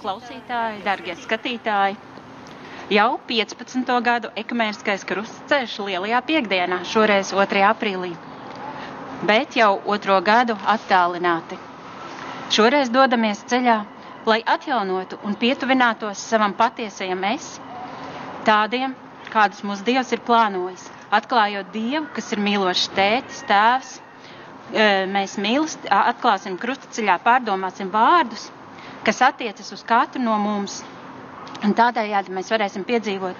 klausītāji, darbie skatītāji! Jau 15. gadu ekumēniskais krustceļš lielajā piekdienā, šoreiz 2. aprīlī, bet jau otro gadu attālināti. Šoreiz dodamies ceļā, lai atjaunotu un pietuvinātos savam patiesajam es, tādiem, kādus mūsu Dievs ir plānojis, atklājot Dievu, kas ir mīlošs tētis, tēvs. Mēs mīlest, atklāsim krustaceļā, pārdomāsim vārdus, kas attiecas uz katru no mums. Un tādējādi mēs varēsim piedzīvot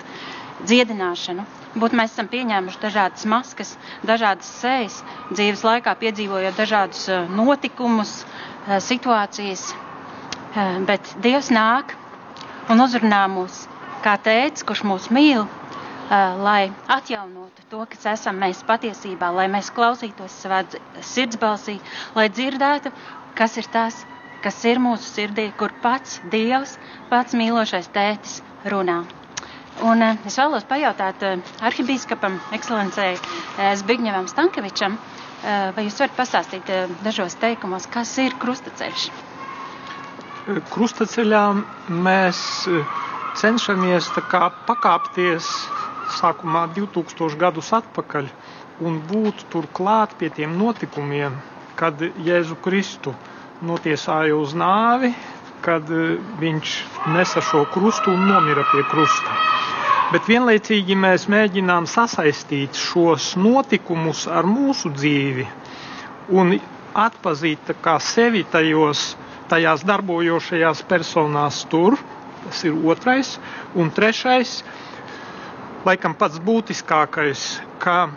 dziedināšanu. Būt mēs esam pieņēmuši dažādas maskas, dažādas sejas, dzīves laikā piedzīvojot dažādus notikumus, situācijas. Bet Dievs nāk un uzrunā mūs kā tēvs, kurš mūs mīl, lai atjaunotu to, kas esam mēs patiesībā, lai mēs klausītos savā sirdsbalsī, lai dzirdētu, kas ir tas, kas ir mūsu sirdī, kur pats Dievs, pats mīlošais tētis runā. Un es vēlos pajautāt arhibīskapam, ekscelencei Zbigņevam Stankevičam, vai jūs varat pastāstīt dažos teikumos, kas ir krustaceļš? Krustaceļā mēs cenšamies pakāpties sākumā 2000 gadus atpakaļ un būt turklāt pie tiem notikumiem, kad Jēzu Kristu notiesāja uz nāvi, kad viņš nesa šo krustu un nomira pie krusta. Bet vienlaicīgi mēs mēģinām sasaistīt šos notikumus ar mūsu dzīvi un atpazīt sevi tajos, tajās darbojošajās personās tur. Tas ir otrais. Un trešais, laikam pats būtiskākais, ka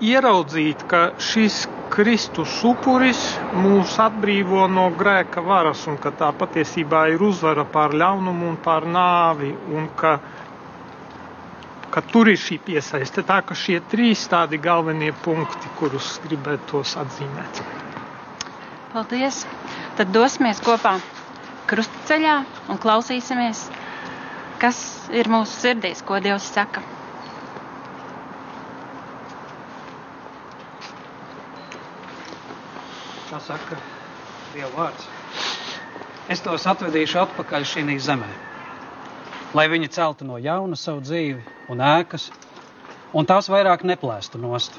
ieraudzīt, ka šis Kristus upuris mūs atbrīvo no grēka varas un ka tā patiesībā ir uzvara pār ļaunumu un pār nāvi un ka, ka tur ir šī piesaiste. Tā ka šie trīs tādi galvenie punkti, kurus gribētos atzīmēt. Paldies! Tad dosimies kopā krustceļā un klausīsimies, kas ir mūsu sirdīs, ko Dievs saka. Tā saka Dieva vārds. Es tos atvedīšu atpakaļ šī zemē, lai viņi celtu no jauna savu dzīvi un ēkas, un tās vairāk neplēstu nost,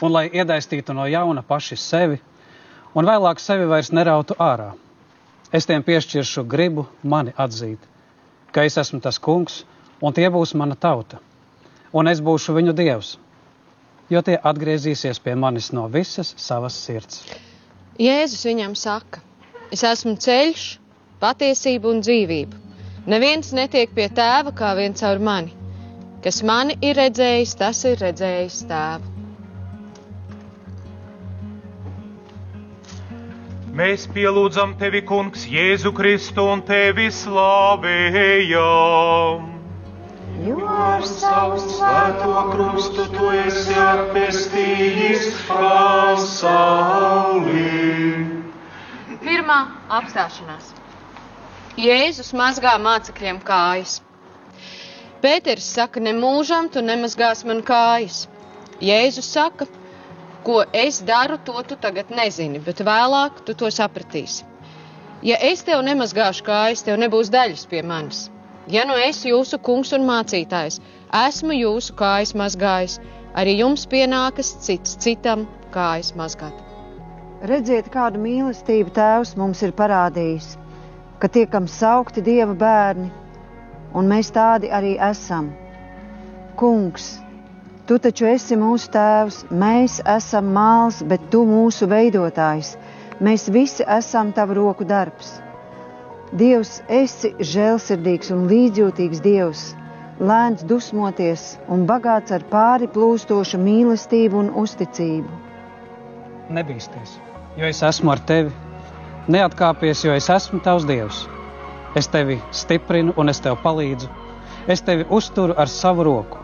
un lai iedaistītu no jauna paši sevi, un vēlāk sevi vairs nerautu ārā. Es tiem piešķiršu gribu mani atzīt, ka es esmu tas kungs, un tie būs mana tauta, un es būšu viņu dievs, jo tie atgriezīsies pie manis no visas savas sirds. Jēzus viņam saka: Es esmu ceļš, patiesība un dzīvība. Neviens netiek pie tēva kā viens caur mani. Kas mani ir redzējis, tas ir redzējis tēvu. Mēs pielūdzam tevi, Kungs, Jēzu Kristu un tevi slavējam. Jo ar savu svēto krustu tu esi atpestījis pasauli. Pirmā apstāšanās. Jēzus mazgā mācekļiem kājas. Pēters saka, ne mūžam tu nemazgās man kājas. Jēzus saka, ko es daru, to tu tagad nezini, bet vēlāk tu to sapratīsi. Ja es tev nemazgāšu kājas, tev nebūs daļas pie manis. Ja nu es jūsu kungs un mācītājs, esmu jūsu kājas mazgājis, arī jums pienākas cits citam kājas mazgāt. Redziet, kādu mīlestību Tēvs mums ir parādījis, ka tiekam saukti Dieva bērni, un mēs tādi arī esam. Kungs, Tu taču esi mūsu tēvs, mēs esam māls, bet tu mūsu veidotājs. Mēs visi esam tavu roku darbs. Dievs, esi žēlsirdīgs un līdzjūtīgs Dievs, lēns dusmoties un bagāts ar pāri plūstošu mīlestību un uzticību. Nebīsties, jo es esmu ar tevi. Neatkāpies, jo es esmu tavs Dievs. Es tevi stiprinu un es tev palīdzu. Es tevi uzturu ar savu roku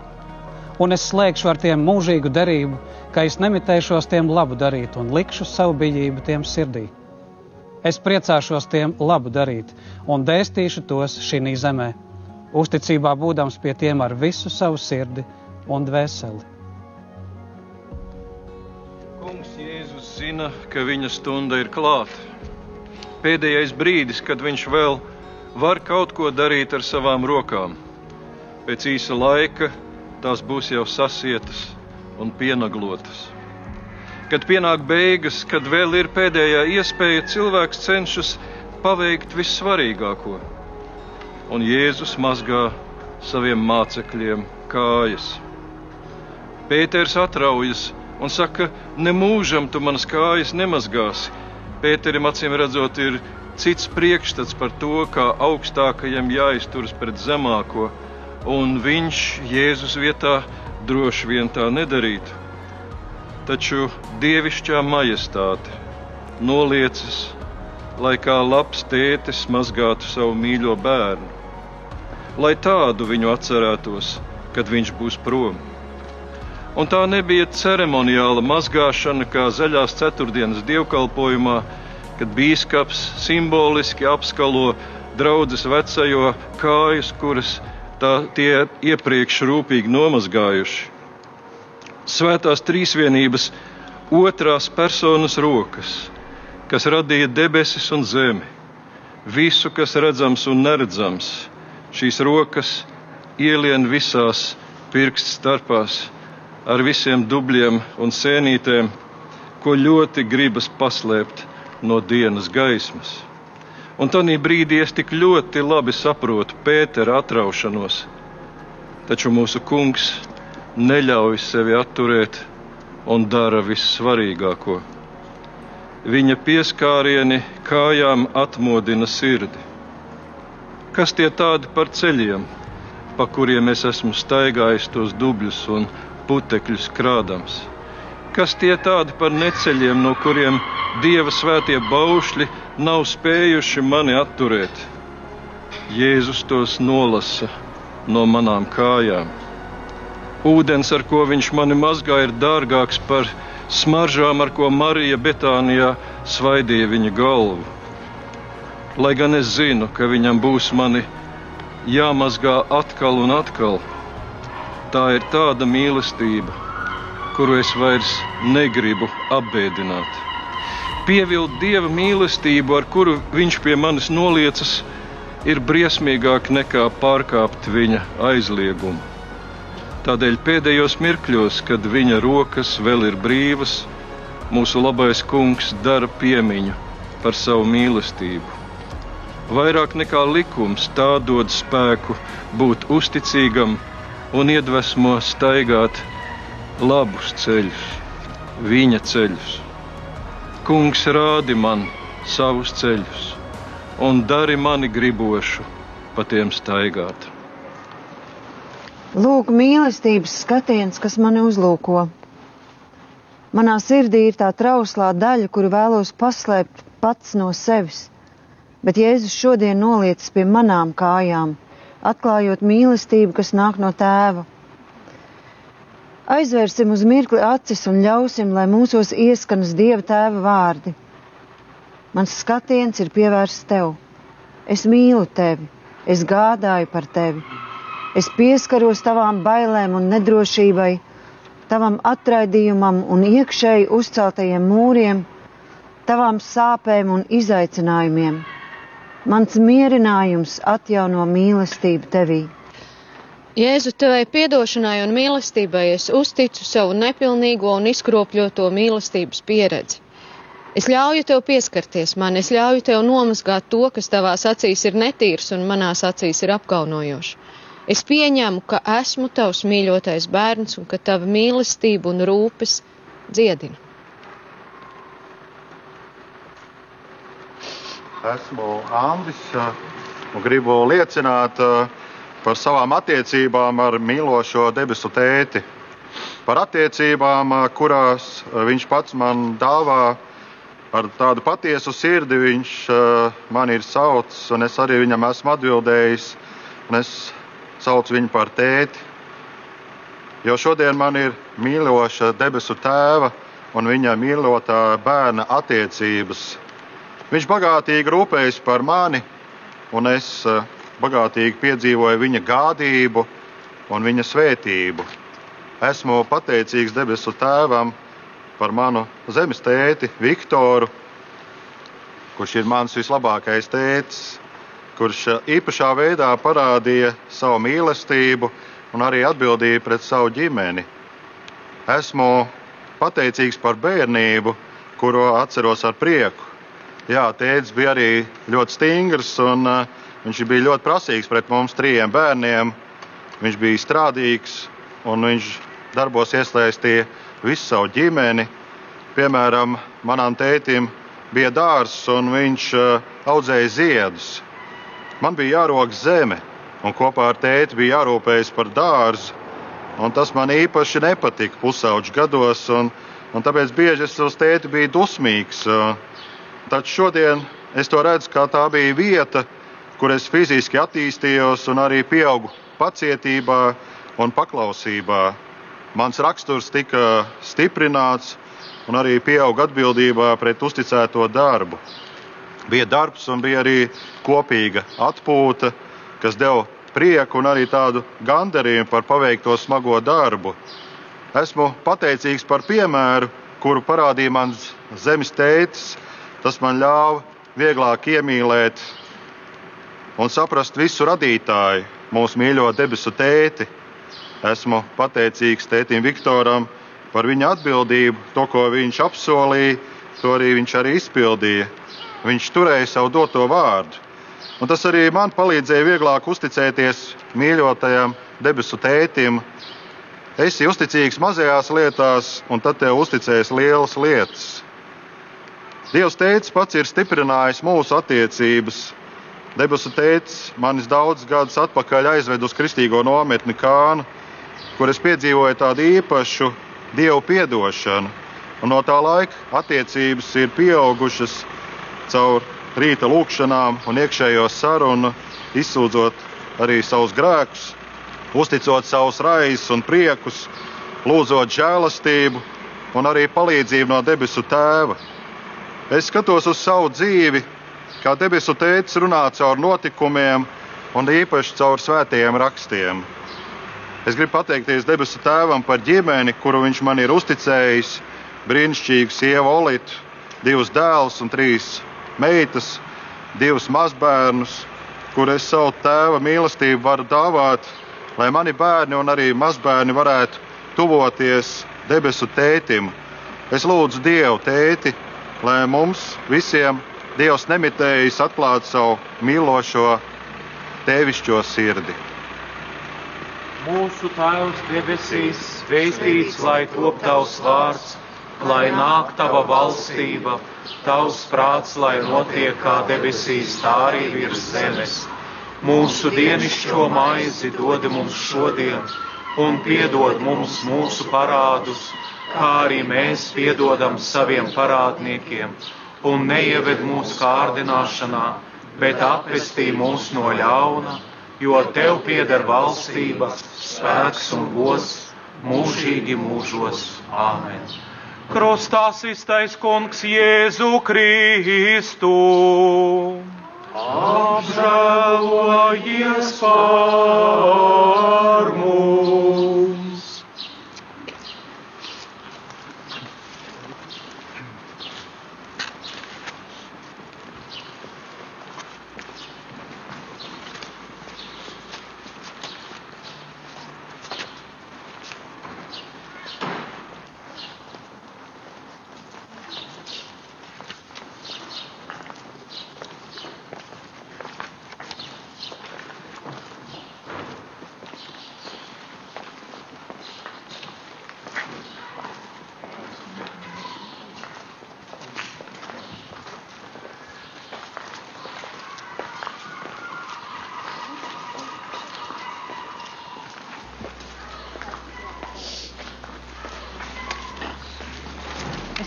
un es slēgšu ar tiem mūžīgu derību, ka es nemitēšos tiem labu darīt un likšu savu bijību tiem sirdī. Es priecāšos tiem labu darīt un dēstīšu tos šī zemē, uzticībā būdams pie tiem ar visu savu sirdi un dvēseli. Kungs Jēzus zina, ka viņa stunda ir klāta. pēdējais brīdis, kad viņš vēl var kaut ko darīt ar savām rokām. Pēc īsa laika tās būs jau sasietas un pienaglotas. Kad pienāk beigas, kad vēl ir pēdējā iespēja, cilvēks cenšas paveikt vissvarīgāko. Un Jēzus mazgā saviem mācekļiem kājas. Pēters atraujas un saka, nemūžam tu manas kājas nemazgāsi. Pēterim acīm redzot, ir cits priekšstats par to, kā augstākajam jāizturas pret zemāko, un viņš Jēzus vietā droši vien tā nedarītu taču dievišķā majestāte noliecis, lai kā labs tētis mazgātu savu mīļo bērnu, lai tādu viņu atcerētos, kad viņš būs prom. Un tā nebija ceremoniāla mazgāšana, kā zaļās ceturtdienas dievkalpojumā, kad bīskaps simboliski apskalo draudzes vecajo kājas, kuras tā, tie iepriekš rūpīgi nomazgājuši svētās trīsvienības otrās personas rokas, kas radīja debesis un zemi, visu, kas redzams un neredzams. Šīs rokas ielien visās pirkstu starpās ar visiem dubļiem un sēnītēm, ko ļoti gribas paslēpt no dienas gaismas. Un tādā brīdī es tik ļoti labi saprotu Pētera atraušanos, taču mūsu kungs neļauj sevi atturēt un dara vissvarīgāko. Viņa pieskārieni kājām atmodina sirdi. Kas tie tādi par ceļiem, pa kuriem es esmu staigājis tos dubļus un putekļus krādams? Kas tie tādi par neceļiem, no kuriem dieva svētie baušļi nav spējuši mani atturēt? Jēzus tos nolasa no manām kājām. Ūdens, ar ko viņš mani mazgā, ir dārgāks par smaržām, ar ko Marija Betānijā svaidīja viņa galvu. Lai gan es zinu, ka viņam būs mani jāmazgā atkal un atkal, tā ir tāda mīlestība, kuru es vairs negribu apbēdināt. Pievilt dieva mīlestību, ar kuru viņš pie manis noliecas, ir briesmīgāk nekā pārkāpt viņa aizliegumu. Tādēļ pēdējos mirkļos, kad viņa rokas vēl ir brīvas, mūsu labais kungs dara piemiņu par savu mīlestību. Vairāk nekā likums tā dod spēku būt uzticīgam un iedvesmo staigāt labus ceļus, viņa ceļus. Kungs rādi man savus ceļus un dari mani gribošu pa tiem staigāt. Lūk, mīlestības skatiens, kas mani uzlūko. Manā sirdī ir tā trauslā daļa, kuru vēlos paslēpt pats no sevis, bet Jēzus šodien noliecas pie manām kājām, atklājot mīlestību, kas nāk no tēva. Aizvērsim uz mirkli acis un ļausim, lai mūsos ieskanas Dieva tēva vārdi. Mans skatiens ir pievērsts tev. Es mīlu tevi, es gādāju par tevi Es pieskaros tavām bailēm un nedrošībai, tavam atraidījumam un iekšēji uzceltajiem mūriem, tavām sāpēm un izaicinājumiem. Mans mierinājums atjauno mīlestību tevī. Jēzu, tevai piedošanai un mīlestībai es uzticu savu nepilnīgo un izkropļoto mīlestības pieredzi. Es ļauju tev pieskarties man, es ļauju tev nomazgāt to, kas tavās acīs ir netīrs un manās acīs ir apkaunojošs. Es pieņemu, ka esmu tavs mīļotais bērns un ka tava mīlestība un rūpes dziedina. Esmu Andris un gribu liecināt par savām attiecībām ar mīlošo debesu tēti. Par attiecībām, kurās viņš pats man dāvā ar tādu patiesu sirdi, viņš man ir saucis, un es arī viņam esmu atbildējis. Es sauc viņu par tēti. Jo šodien man ir mīloša debesu tēva un viņa mīlotā bērna attiecības. Viņš bagātīgi rūpējas par mani, un es eh, bagātīgi piedzīvoju viņa gādību un viņa svētību. Esmu pateicīgs debesu tēvam par manu zemes tēti, Viktoru, kurš ir mans vislabākais tēvs, kurš īpašā veidā parādīja savu mīlestību un arī atbildību pret savu ģimeni. Esmu pateicīgs par bērnību, kuru atceros ar prieku. Jā, tēvs bija arī ļoti stingrs un uh, viņš bija ļoti prasīgs pret mums trijiem bērniem. Viņš bija strādīgs un viņš darbos iesaistīja visu savu ģimeni. Piemēram, manam tētim bija dārzs un viņš uh, audzēja ziedus. Man bija jārok zeme, un kopā ar tēti bija jārūpējas par dārzu. Tas man īpaši nepatika pusauģu gados, un, un tāpēc bieži es uz tēti biju dusmīgs. Taču šodien es to redzu, kā tā bija vieta, kur es fiziski attīstījos un arī pieaugu pacietībā un paklausībā. Mans raksturs tika stiprināts un arī pieauga atbildībā pret uzticēto darbu. Bija darbs un bija arī kopīga atpūta, kas deva prieku un arī tādu gandarījumu par paveikto smago darbu. Esmu pateicīgs par piemēru, kuru parādīja mans zemes tētis, Tas man ļāva vieglāk iemīlēt un saprast visu radītāju, mūsu mīļo debesu tēti. Esmu pateicīgs tētim Viktoram par viņa atbildību. To, ko viņš apsolīja, to arī viņš arī izpildīja. Viņš turēja savu doto vārdu. Un tas arī man palīdzēja vieglāk uzticēties mīļotajam debesu tētim. Esi uzticīgs mazajās lietās, un tad tev uzticēs lielas lietas. Dievs teicis, pats ir stiprinājis mūsu attiecības. Debesu tēvs manis daudzus gadus atpakaļ aizved uz kristīgo nometni Kānu, kur es piedzīvoju tādu īpašu dievu piedošanu. Un no tā laika attiecības ir pieaugušas caur rīta lūkšanām un iekšējo sarunu, izsūdzot arī savus grēkus, uzticot savus raizes un priekus, lūdzot žēlastību un arī palīdzību no debesu tēva. Es skatos uz savu dzīvi, kā debesu tēvs runā caur notikumiem un īpaši caur svētajiem rakstiem. Es gribu pateikties debesu tēvam par ģimeni, kuru viņš man ir uzticējis. Brīnišķīgu sievu Olitu, divus dēlus un trīs meitas, divus mazbērnus, kur es savu tēva mīlestību varu dāvāt, lai mani bērni un arī mazbērni varētu tuvoties debesu tētim. Es lūdzu Dievu, tēti, lai mums visiem Dievs nemitējis atklāt savu mīlošo, tevišķo sirdi. Mūsu Tēvs debesīs, svētīts lai top tavs vārds, lai nāk tava valstība, tavs prāts, lai notiek kā debesīs, tā arī virs zemes. Mūsu dienascho maizi dod mums šodien, un piedod mums mūsu parādus kā arī mēs piedodam saviem parādniekiem, un neieved mūsu kārdināšanā, bet atpestī mūs no ļauna, jo tev pieder valstība, spēks un gods mūžīgi mūžos. Āmen! Krustā iztais kungs Jēzu Kristu. Apžēlojies par mums!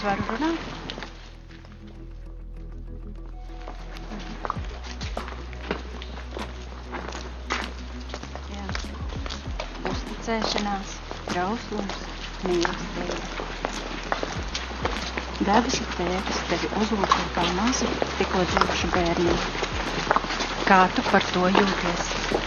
Es varu runāt? Jā. Uzticēšanās, trauslums, mīlestība. Debesu tēvs tevi uzlūko kā mazu, tikko dzīvošu bērnu. Kā tu par to jūties?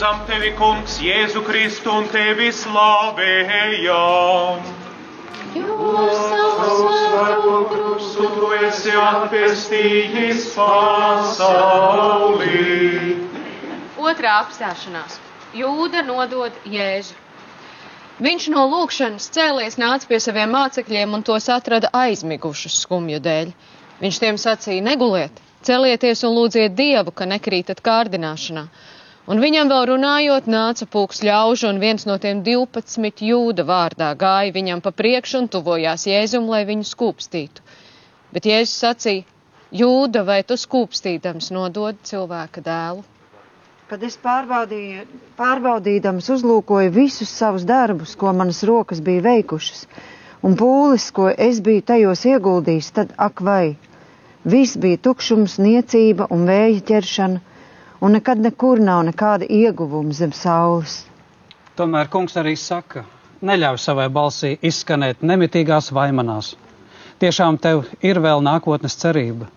Mēs pielūdzam tevi, Kungs, Jēzu Kristu un tevi slavējam. Jūs savu krustu tu esi atpestījis pasaulī. Otrā apstāšanās. Jūda nodod Jēzu. Viņš no lūkšanas cēlies nāca pie saviem mācekļiem un tos atrada aizmigušus skumju dēļ. Viņš tiem sacīja: Neguliet, celieties un lūdziet Dievu, ka nekrītat kārdināšanā. Un viņam vēl runājot, nāca pūks ļaužu, un viens no tiem 12 jūda vārdā gāja viņam pa priekšu un tuvojās Jēzum, lai viņu skūpstītu. Bet Jēzus sacīja: Jūda, vai tu skūpstīdams nodod cilvēka dēlu? Kad es pārbaudīdams uzlūkoju visus savus darbus, ko manas rokas bija veikušas, un pūles, ko es biju tajos ieguldījis, tad ak vai! Viss bija tukšums, niecība un vēja ķeršana, un nekad nekur nav nekāda ieguvuma zem saules. Tomēr kungs arī saka, neļauj savai balsī izskanēt nemitīgās vaimanās. Tiešām tev ir vēl nākotnes cerība.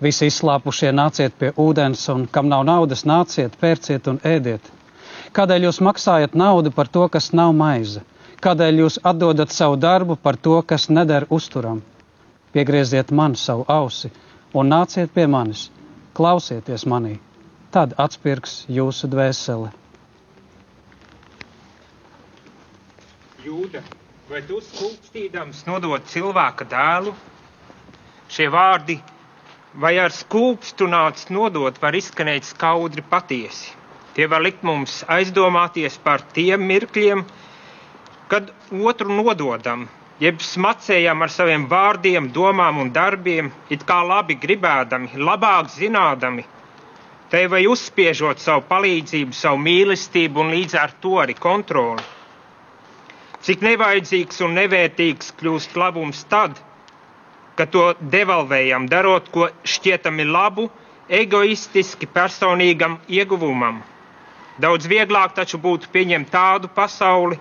Visi izslāpušie nāciet pie ūdens, un kam nav naudas, nāciet, pērciet un ēdiet. Kādēļ jūs maksājat naudu par to, kas nav maize? Kādēļ jūs atdodat savu darbu par to, kas neder uzturam? Piegrieziet man savu ausi un nāciet pie manis, klausieties manī tad atspirgs jūsu dvēseli. Jūda, vai tu skūpstīdams nodod cilvēka dēlu? Šie vārdi, vai ar skūpstu nāc nodot, var izskanēt skaudri patiesi. Tie var likt mums aizdomāties par tiem mirkļiem, kad otru nododam, jeb smacējam ar saviem vārdiem, domām un darbiem, it kā labi gribēdami, labāk zinādami, Te vai uzspiežot savu palīdzību, savu mīlestību un līdz ar to arī kontroli. Cik nevajadzīgs un nevērtīgs kļūst labums tad, kad to devalvējam, darot ko šķietami labu, egoistiski personīgam ieguvumam. Daudz vieglāk taču būtu pieņemt tādu pasauli,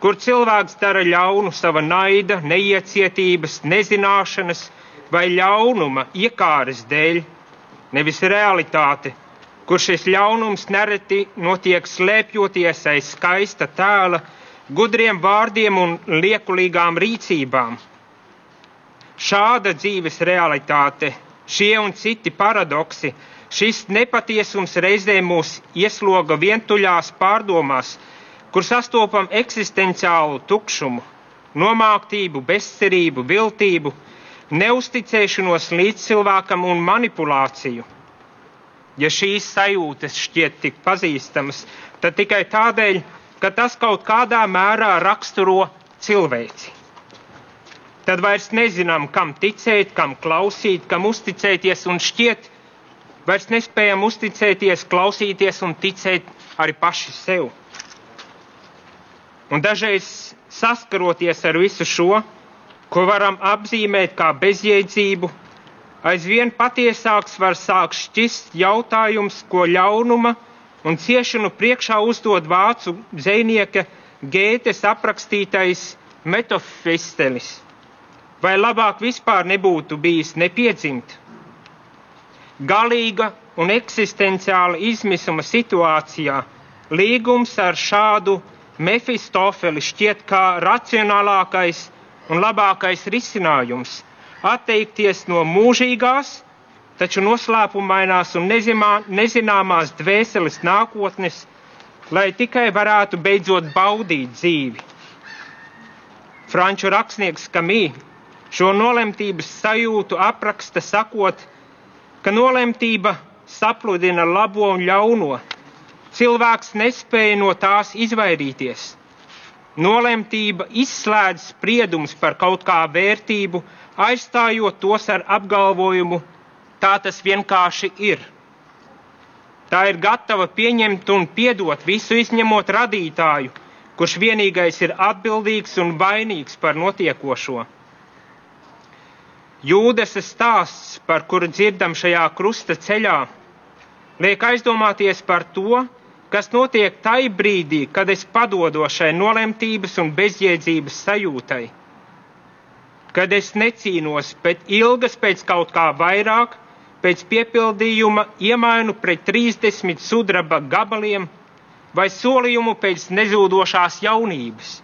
kur cilvēks dara ļaunu sava naida, neiecietības, nezināšanas vai ļaunuma iekāres dēļ, nevis realitāte kur šis ļaunums nereti notiek slēpjoties aiz skaista tēla, gudriem vārdiem un liekulīgām rīcībām. Šāda dzīves realitāte, šie un citi paradoksi, šis nepatiesums reizē mūs iesloga vientuļās pārdomās, kur sastopam eksistenciālu tukšumu, nomāktību, bezcerību, viltību, neusticēšanos līdz cilvēkam un manipulāciju ja šīs sajūtas šķiet tik pazīstamas, tad tikai tādēļ, ka tas kaut kādā mērā raksturo cilvēci. Tad vairs nezinām, kam ticēt, kam klausīt, kam uzticēties, un šķiet, vairs nespējam uzticēties, klausīties un ticēt arī paši sev. Un dažreiz saskaroties ar visu šo, ko varam apzīmēt kā bezjēdzību, aizvien patiesāks var sākt šķist jautājums, ko ļaunuma un ciešanu priekšā uzdod vācu dzēnieka Gētes aprakstītais metofistelis. Vai labāk vispār nebūtu bijis nepiedzimt? Galīga un eksistenciāla izmisuma situācijā līgums ar šādu Mefistofeli šķiet kā racionālākais un labākais risinājums – atteikties no mūžīgās, taču noslēpumainās un nezimā, nezināmās dvēseles nākotnes, lai tikai varētu beidzot baudīt dzīvi. Franču rakstnieks Kamī šo nolemtības sajūtu apraksta sakot, ka nolemtība sapludina labo un ļauno. Cilvēks nespēja no tās izvairīties. Nolemtība izslēdz spriedumus par kaut kā vērtību aizstājot tos ar apgalvojumu, tā tas vienkārši ir. Tā ir gatava pieņemt un piedot visu izņemot radītāju, kurš vienīgais ir atbildīgs un vainīgs par notiekošo. Jūdas stāsts, par kuru dzirdam šajā krusta ceļā, liek aizdomāties par to, kas notiek tajā brīdī, kad es padodošai nolemtības un bezjēdzības sajūtai kad es necīnos, bet ilgas pēc kaut kā vairāk, pēc piepildījuma iemainu pret 30 sudraba gabaliem vai solījumu pēc nezūdošās jaunības.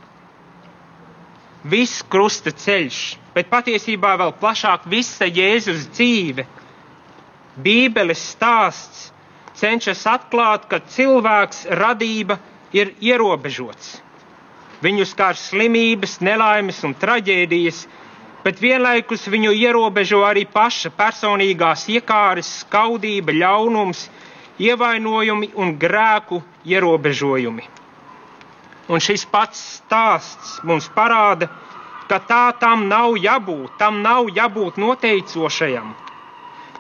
Viss krusta ceļš, bet patiesībā vēl plašāk visa Jēzus dzīve. Bībeles stāsts cenšas atklāt, ka cilvēks radība ir ierobežots. Viņu skar slimības, nelaimes un traģēdijas, bet vienlaikus viņu ierobežo arī paša personīgās iekāres, skaudība, ļaunums, ievainojumi un grēku ierobežojumi. Un šis pats stāsts mums parāda, ka tā tam nav jābūt, tam nav jābūt noteicošajam.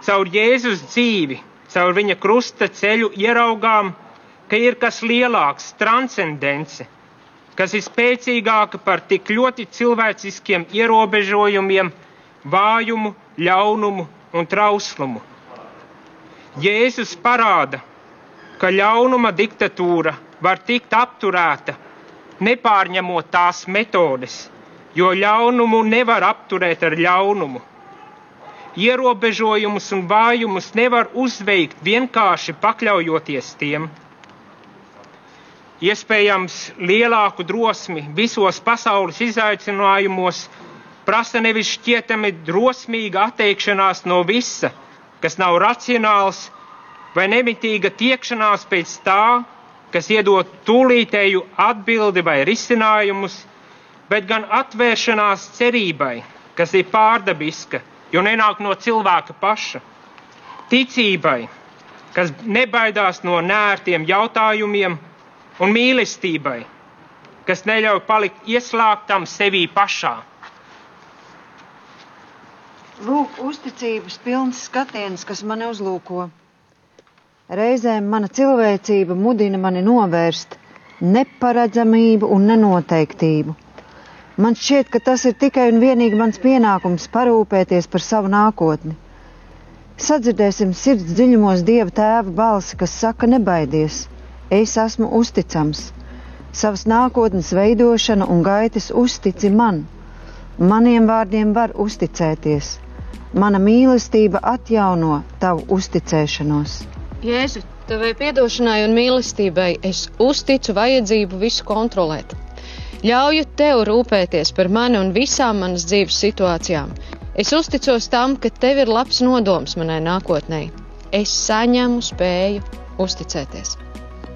Caur Jēzus dzīvi, caur viņa krusta ceļu ieraugām, ka ir kas lielāks, transcendence, kas ir spēcīgāka par tik ļoti cilvēciskiem ierobežojumiem, vājumu, ļaunumu un trauslumu. Jēzus parāda, ka ļaunuma diktatūra var tikt apturēta, nepārņemot tās metodes, jo ļaunumu nevar apturēt ar ļaunumu. Ierobežojumus un vājumus nevar uzveikt vienkārši pakļaujoties tiem. Iespējams, lielāku drosmi visos pasaules izaicinājumos prasa nevis šķietami drosmīga atteikšanās no visa, kas nav racionāls, vai nemitīga tiekšanās pēc tā, kas iedod tūlītēju atbildi vai risinājumus, bet gan atvēršanās cerībai, kas ir pārdabiska, jo nenāk no cilvēka paša, ticībai, kas nebaidās no nērtiem jautājumiem un mīlestībai, kas neļauj palikt ieslēgtam sevī pašā. Lūk, uzticības pilns skatiens, kas mani uzlūko. Reizēm mana cilvēcība mudina mani novērst neparedzamību un nenoteiktību. Man šķiet, ka tas ir tikai un vienīgi mans pienākums parūpēties par savu nākotni. Sadzirdēsim sirds dziļumos Dieva tēva balsi, kas saka: Nebaidies, es esmu uzticams. Savas nākotnes veidošana un gaitas uztici man. Maniem vārdiem var uzticēties. Mana mīlestība atjauno tavu uzticēšanos. Jēzu, tavai piedošanai un mīlestībai es uzticu vajadzību visu kontrolēt. Ļauju tev rūpēties par mani un visām manas dzīves situācijām. Es uzticos tam, ka tev ir labs nodoms manai nākotnē. Es saņemu spēju uzticēties.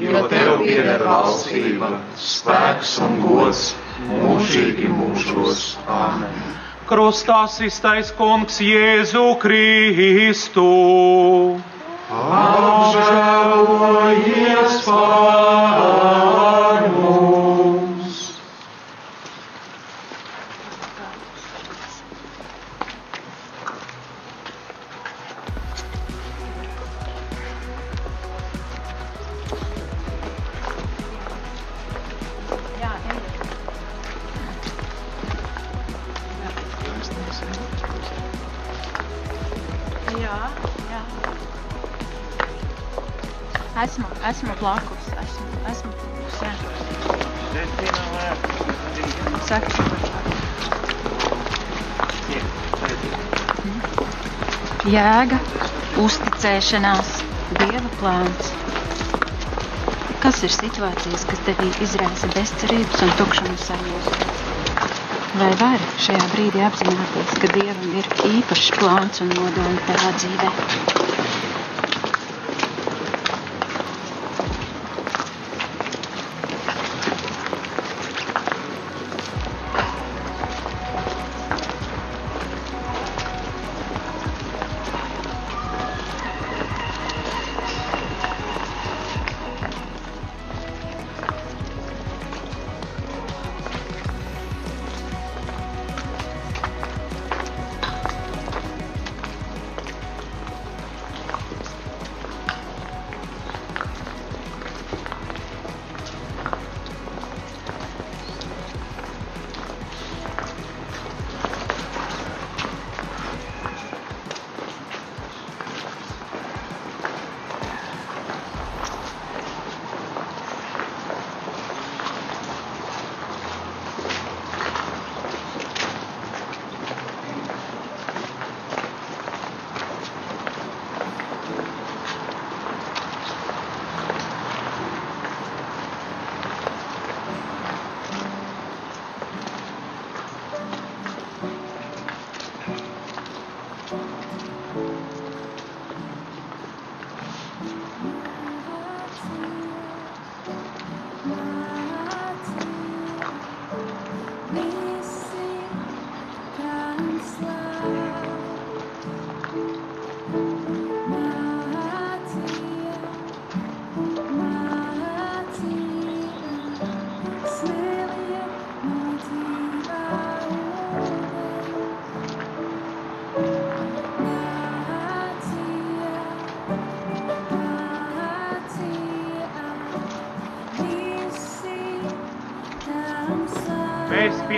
jo tev pieder valstība, spēks un gods mūžīgi mūžos. Āmen. Krustā iztais kungs Jēzu Kristu. Apžēlojies par mums! Esmu, esmu blakus. Esmu, esmu blakus, jā. Saki. Jēga, uzticēšanās, dieva plāns. Kas ir situācijas, kas tevī izraisa bezcerības un tukšumu sajūtu? Vai vari šajā brīdī apzināties, ka Dievam ir īpašs plāns un nodomi tavā dzīvē?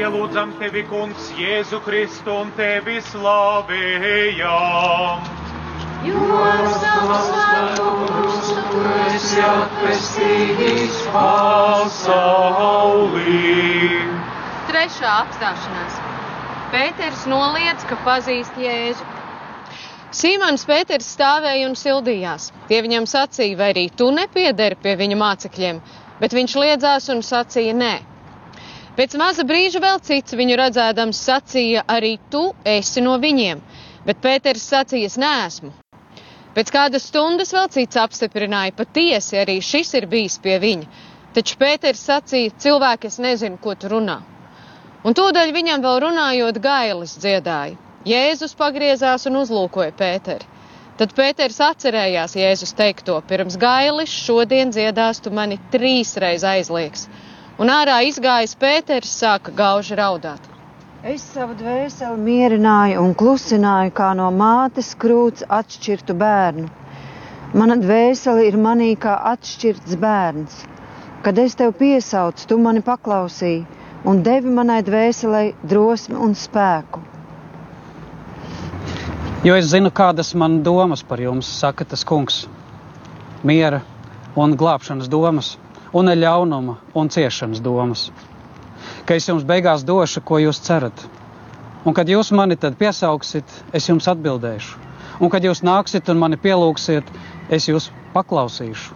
Pielūdzam tevi, Kungs, Jēzu Kristu un tevi slavējam. Jo svēto krustu tu esi atpestījis pasaulī. Trešā apstāšanās. Pēters noliedz, ka pazīst Jēzu. Sīmans Pēters stāvēja un sildījās. Tie viņam sacīja, vai arī tu nepiederi pie viņa mācekļiem, bet viņš liedzās un sacīja nē. Pēc maza brīža vēl cits viņu redzēdams sacīja, arī tu esi no viņiem, bet Pēters sacīja, es neesmu. Pēc kādas stundas vēl cits apstiprināja, patiesi arī šis ir bijis pie viņa, taču Pēters sacīja, cilvēki, es nezinu, ko tu runā. Un tūdaļ viņam vēl runājot, gailis dziedāja. Jēzus pagriezās un uzlūkoja Pēteri. Tad Pēters atcerējās Jēzus teikto: Pirms gailis šodien dziedās tu mani trīsreiz aizliegs. Un ārā izgājis Pēters sāka gauži raudāt. Es savu dvēseli mierināju un klusināju, kā no mātes krūts atšķirtu bērnu. Mana dvēsele ir manī kā atšķirts bērns. Kad es tev piesaucu, tu mani paklausīji un devi manai dvēselei drosmi un spēku. Jo es zinu, kādas man domas par jums, saka tas kungs. Miera un glābšanas domas, un ļaunuma un ciešanas domas. Ka es jums beigās došu, ko jūs cerat. Un kad jūs mani piesauksit, es jums atbildēšu. Un kad jūs nāksiet un mani pielūgsiet, es jūs paklausīšu.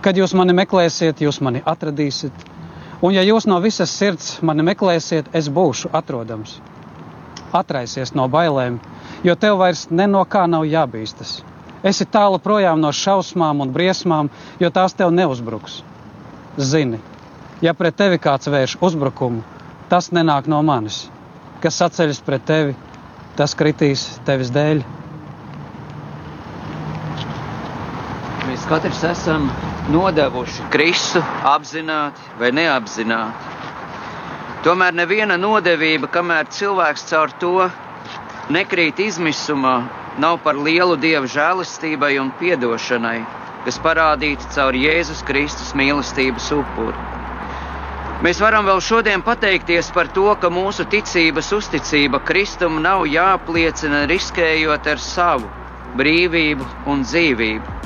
Kad jūs mani meklēsiet, jūs mani atradīsiet. Un ja jūs no visas sirds mani meklēsiet, es būšu atrodams. Atraisies no bailēm, jo tev vairs no kā nav jābīstas. Esi tālu projām no šausmām un briesmām, jo tās tev neuzbruks. Zini, ja pret tevi kāds vērš uzbrukumu, tas nenāk no manis. Kas sacēļas pret tevi, tas kritīs tevis dēļ. Mēs katrs esam nodevuši Kristu apzināti vai neapzināti. Tomēr neviena nodevība, kamēr cilvēks caur to nekrīt izmisumā, nav par lielu dieva žēlastībai un piedošanai, kas parādīta caur Jēzus Kristus mīlestības upuri. Mēs varam vēl šodien pateikties par to, ka mūsu ticības uzticība Kristum nav jāapliecina riskējot ar savu brīvību un dzīvību.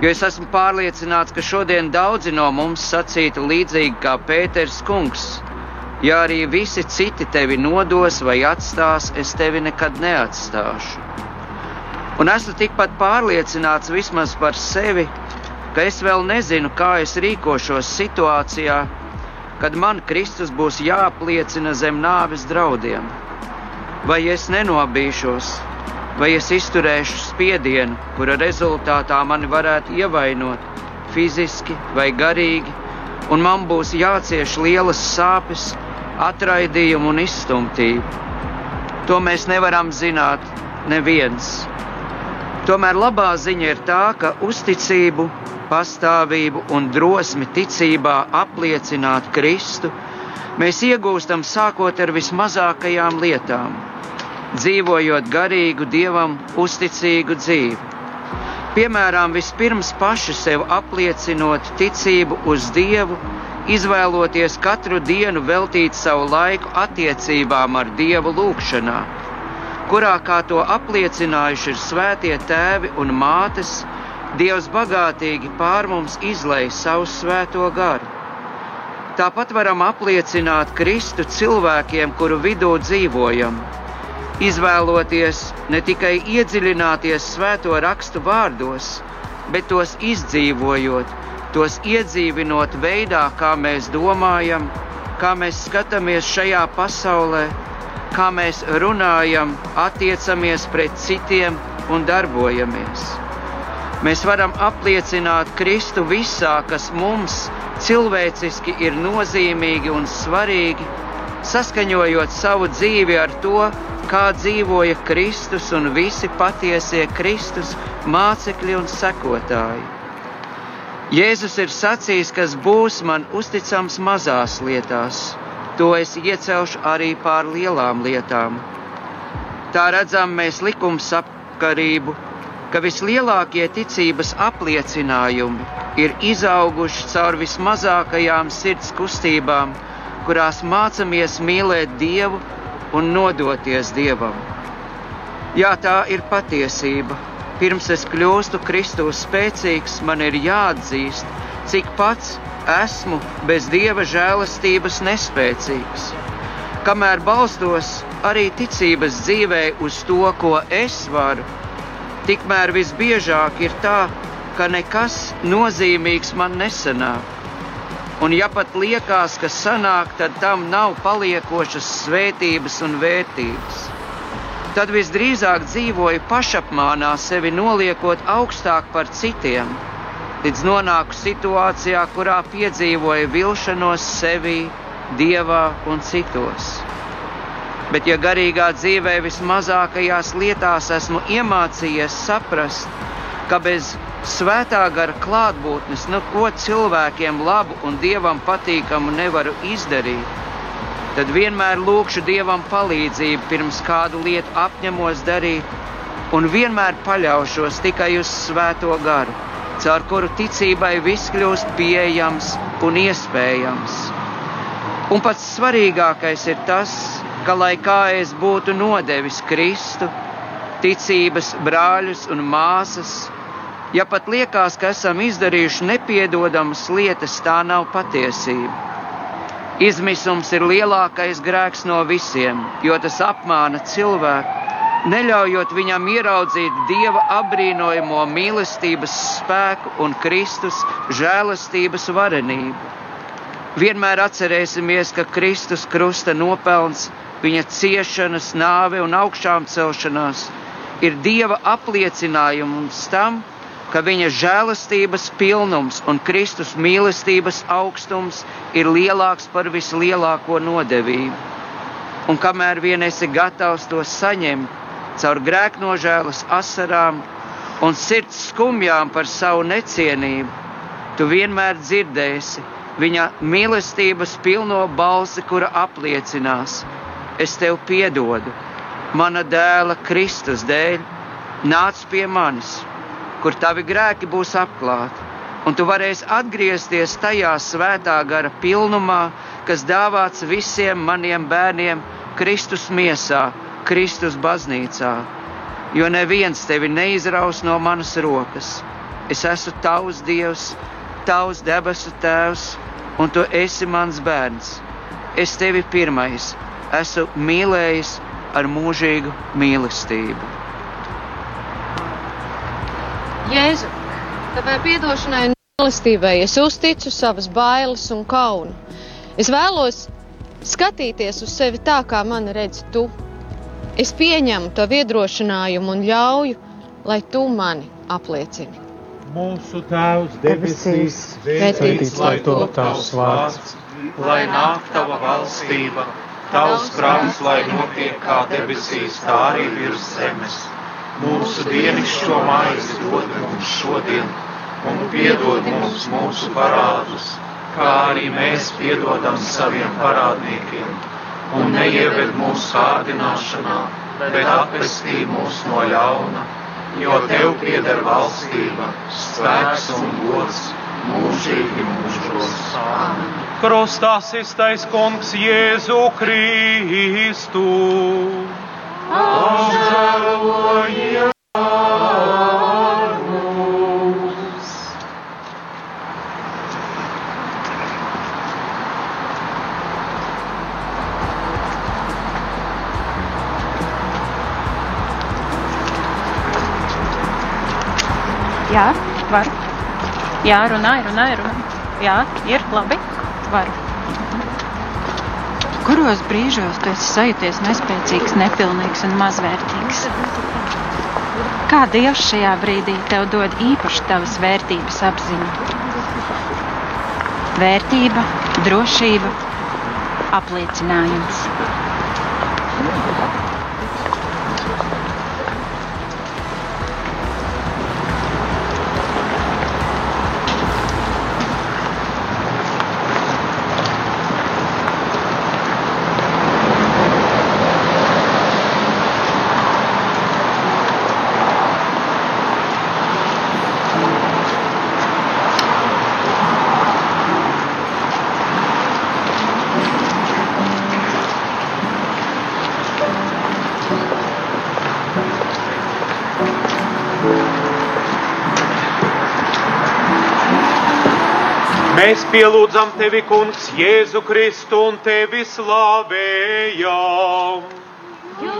Jo es esmu pārliecināts, ka šodien daudzi no mums sacītu līdzīgi kā Pēters Kungs, Ja arī visi citi tevi nodos vai atstās, es tevi nekad neatstāšu. Un esmu tikpat pārliecināts vismaz par sevi, ka es vēl nezinu, kā es rīkošos situācijā, kad man Kristus būs jāapliecina zem nāves draudiem. Vai es nenobīšos, vai es izturēšu spiedienu, kura rezultātā mani varētu ievainot fiziski vai garīgi, un man būs jācieš lielas sāpes atraidījumu un izstumtību. To mēs nevaram zināt neviens. Tomēr labā ziņa ir tā, ka uzticību, pastāvību un drosmi ticībā apliecināt Kristu mēs iegūstam sākot ar vismazākajām lietām, dzīvojot garīgu, dievam uzticīgu dzīvi. Piemēram, vispirms paši sev apliecinot ticību uz Dievu izvēloties katru dienu veltīt savu laiku attiecībām ar Dievu lūgšanā, kurā, kā to apliecinājuši ir svētie tēvi un mātes, Dievs bagātīgi pār mums izlaiž savu svēto garu. Tāpat varam apliecināt Kristu cilvēkiem, kuru vidū dzīvojam, izvēloties ne tikai iedziļināties svēto rakstu vārdos, bet tos izdzīvojot, tos iedzīvinot veidā, kā mēs domājam, kā mēs skatāmies šajā pasaulē, kā mēs runājam, attiecamies pret citiem un darbojamies. Mēs varam apliecināt Kristu visā, kas mums cilvēciski ir nozīmīgi un svarīgi, saskaņojot savu dzīvi ar to, kā dzīvoja Kristus un visi patiesie Kristus mācekļi un sekotāji. Jēzus ir sacījis, kas būs man uzticams mazās lietās, to es iecelšu arī pār lielām lietām. Tā redzam mēs likumsakarību, ka vislielākie ticības apliecinājumi ir izauguši caur vismazākajām sirds kustībām kurās mācāmies mīlēt Dievu un nodoties Dievam. Jā, tā ir patiesība. Pirms es kļūstu Kristus spēcīgs, man ir jāatzīst, cik pats esmu bez Dieva žēlastības nespēcīgs. Kamēr balstos arī ticības dzīvē uz to, ko es varu, tikmēr visbiežāk ir tā, ka nekas nozīmīgs man nesanāk. Un ja pat liekas, ka sanāk, tad tam nav paliekošas svētības un vērtības. Tad visdrīzāk dzīvoju pašapmānā, sevi noliekot augstāk par citiem, līdz nonāku situācijā, kurā piedzīvoju vilšanos sevī, dievā un citos. Bet, ja garīgā dzīvē vismazākajās lietās esmu iemācījies saprast, ka bez svētā gara klātbūtnes, nu ko cilvēkiem labu un dievam patīkamu nevaru izdarīt, tad vienmēr lūkšu dievam palīdzību pirms kādu lietu apņemos darīt, un vienmēr paļaušos tikai uz svēto garu, caur kuru ticībai viss kļūst pieejams un iespējams. Un pats svarīgākais ir tas, ka, lai kā es būtu nodevis Kristu, ticības brāļus un māsas, Ja pat liekas, ka esam izdarījuši nepiedodamas lietas, tā nav patiesība. Izmisums ir lielākais grēks no visiem, jo tas apmāna cilvēku, neļaujot viņam ieraudzīt dieva apbrīnojamo mīlestības spēku un Kristus žēlastības varenību. Vienmēr atcerēsimies, ka Kristus krusta nopelns, viņa ciešanas, nāve un augšām celšanās ir dieva apliecinājums tam, ka viņa žēlastības pilnums un Kristus mīlestības augstums ir lielāks par vislielāko nodevību. Un kamēr vien esi gatavs to saņemt caur grēknožēlas asarām un sirds skumjām par savu necienību, tu vienmēr dzirdēsi viņa mīlestības pilno balsi, kura apliecinās: Es tev piedodu, mana dēla Kristus dēļ, nāc pie manis! kur tavi grēki būs apklāti, un tu varēsi atgriezties tajā svētā gara pilnumā, kas dāvāts visiem maniem bērniem Kristus miesā, Kristus baznīcā. Jo neviens tevi neizraus no manas rokas. Es esmu tavs Dievs, tavs debesu Tēvs, un tu esi mans bērns. Es tevi pirmais esmu mīlējis ar mūžīgu mīlestību. Jēzu, tavai piedošanai un mīlestībai es uzticu savas bailes un kaunu. Es vēlos skatīties uz sevi tā, kā man redz tu. Es pieņemu to iedrošinājumu un ļauju, lai tu mani apliecini. Mūsu Tēvs debesīs, svētīts lai top tavs vārds, lai nāk tava valstība, tavs prāts, lai notiek kā debesīs, tā arī virs zemes. Mūsu dienascho maizi dod mums šodien, un piedod mums mūsu parādus, kā arī mēs piedodam saviem parādniekiem. Un neieved mūsu kārdināšanā, bet atpestī mūs no ļauna, jo Tev pieder valstība, spēks un gods mūžīgi mūžos. Amen. Krustā iztais kungs Jēzu Kristu. Apžēlojies Jā, varu. Jā, runāju, runāju, runāju. Jā, ir labi. Varu. Kuros brīžos tu esi sajūties nespēcīgs, nepilnīgs un mazvērtīgs? Kā Dievs šajā brīdī tev dod īpaši tavas vērtības apziņu? Vērtība, drošība, apliecinājums. Pielūdzam tevi, Kungs, Jēzu Kristu un tevi slavējam. Jo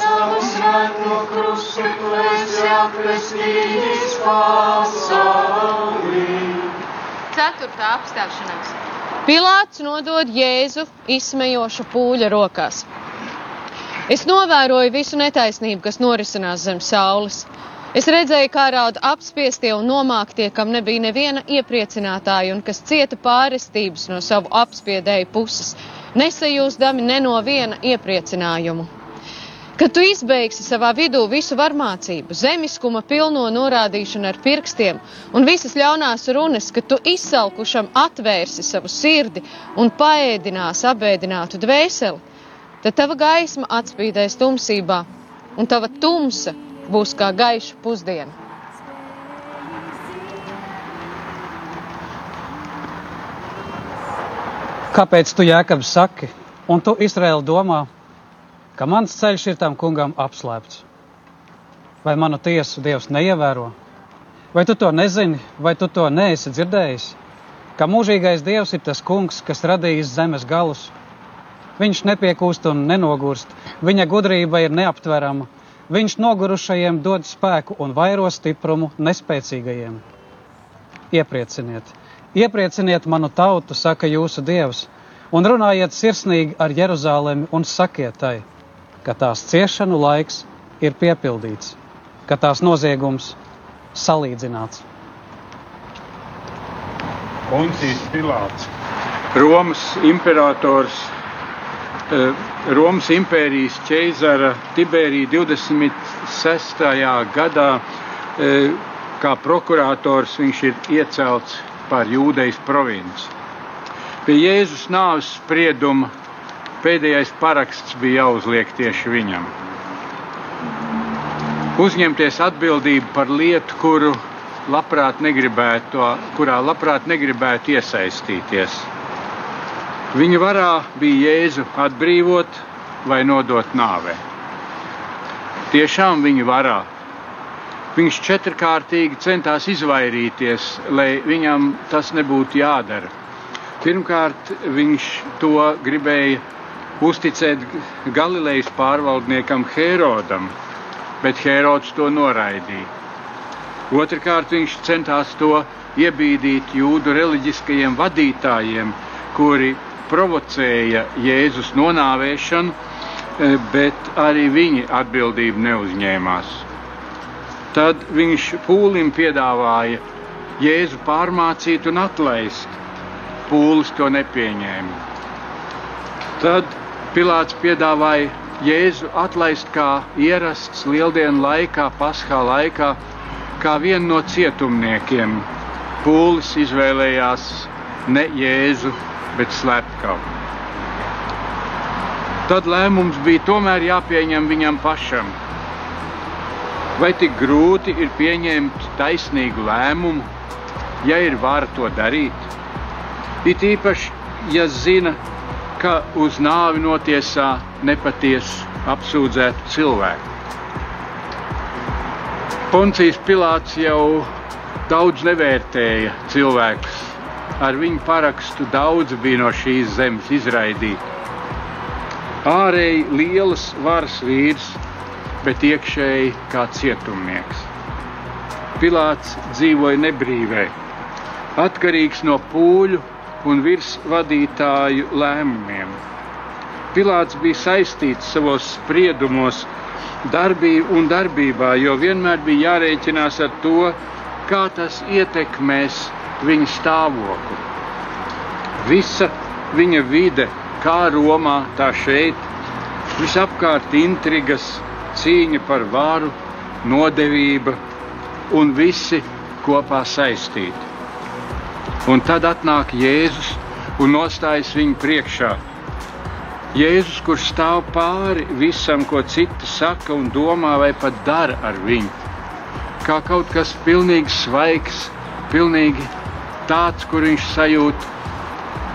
savu svēto krustu tu esi apestījis pasauli. Ceturtā apstāšanās. Pilāts nodod Jēzu izsmejošu pūļa rokās. Es novēroju visu netaisnību, kas norisinās zem saules. Es redzēju, kā raud apspiestie un nomāktie, kam nebija neviena iepriecinātāja un kas cieta pārestības no savu apspiedēju puses, nesajūstami ne no viena iepriecinājumu. Kad tu izbeigsi savā vidū visu varmācību, zemiskuma pilno norādīšanu ar pirkstiem un visas ļaunās runas, ka tu izsalkušam atvērsi savu sirdi un paēdinās abēdinātu dvēseli, tad tava gaisma atspīdēs tumsībā un tava tumsa būs kā gaiša pusdiena. Kāpēc tu jēkabs saki, un tu Izraēli domā, ka mans ceļš ir tam kungam apslēpts? Vai manu tiesu Dievs neievēro? Vai tu to nezini, vai tu to neesi dzirdējis? Ka mūžīgais Dievs ir tas kungs, kas radījis zemes galus. Viņš nepiekūst un nenogurst, viņa gudrība ir neaptverama. Viņš nogurušajiem dod spēku un vairo stiprumu nespēcīgajiem. Ieprieciniet, ieprieciniet manu tautu, saka jūsu dievs, un runājiet sirsnīgi ar Jeruzalemi un sakiet tai, ka tās ciešanu laiks ir piepildīts, ka tās noziegums salīdzināts. Poncijs Pilārs, Romas imperators, Romas impērijas ķeizara Tiberija 26. gadā kā prokurators viņš ir iecelts par jūdejas provinci. Pie Jēzus nāves sprieduma pēdējais paraksts bija jāuzliek tieši viņam. Uzņemties atbildību par lietu, kuru labprāt negribētu, kurā labprāt negribētu iesaistīties. Viņa varā bija Jēzu atbrīvot vai nodot nāvē. Tiešām viņa varā. Viņš četrkārtīgi centās izvairīties, lai viņam tas nebūtu jādara. Pirmkārt, viņš to gribēja uzticēt Galilejas pārvaldniekam Herodam, bet Herods to noraidīja. Otrakārt, viņš centās to iebīdīt jūdu reliģiskajiem vadītājiem, kuri provocēja Jēzus nonāvēšanu, bet arī viņi atbildību neuzņēmās. Tad viņš pūlim piedāvāja Jēzu pārmācīt un atlaist. Pūlis to nepieņēma. Tad Pilārs piedāvāja Jēzu atlaist kā ierasts lieldienu laikā, paskā laikā, kā vienu no cietumniekiem. Pūlis izvēlējās ne Jēzu, bet slepkavu. Tad lēmums bija tomēr jāpieņem viņam pašam. Vai tik grūti ir pieņemt taisnīgu lēmumu, ja ir vara to darīt? It īpaši, ja zina, ka uz nāvi notiesā nepatiesu apsūdzētu cilvēku. Poncijas Pilārs jau daudz nevērtēja cilvēkus. Ar viņu parakstu daudz bija no šīs zemes izraidīti. Ārēji lielas varas vīrs, bet iekšēji kā cietumnieks. Pilārs dzīvoja nebrīvē, atkarīgs no pūļu un virsvadītāju lēmumiem. Pilārs bija saistīts savos spriedumos, darbību un darbībā, jo vienmēr bija jārēķinās ar to, kā tas ietekmēs viņa stāvokli. Visa viņa vide, kā Romā, tā šeit, visapkārt intrigas, cīņa par varu, nodevība un visi kopā saistīti. Un tad atnāk Jēzus un nostājas viņu priekšā. Jēzus, kurš stāv pāri visam, ko citi saka un domā, vai pat dara ar viņu. Kā kaut kas pilnīgi svaigs, pilnīgi tāds, kur viņš sajūt,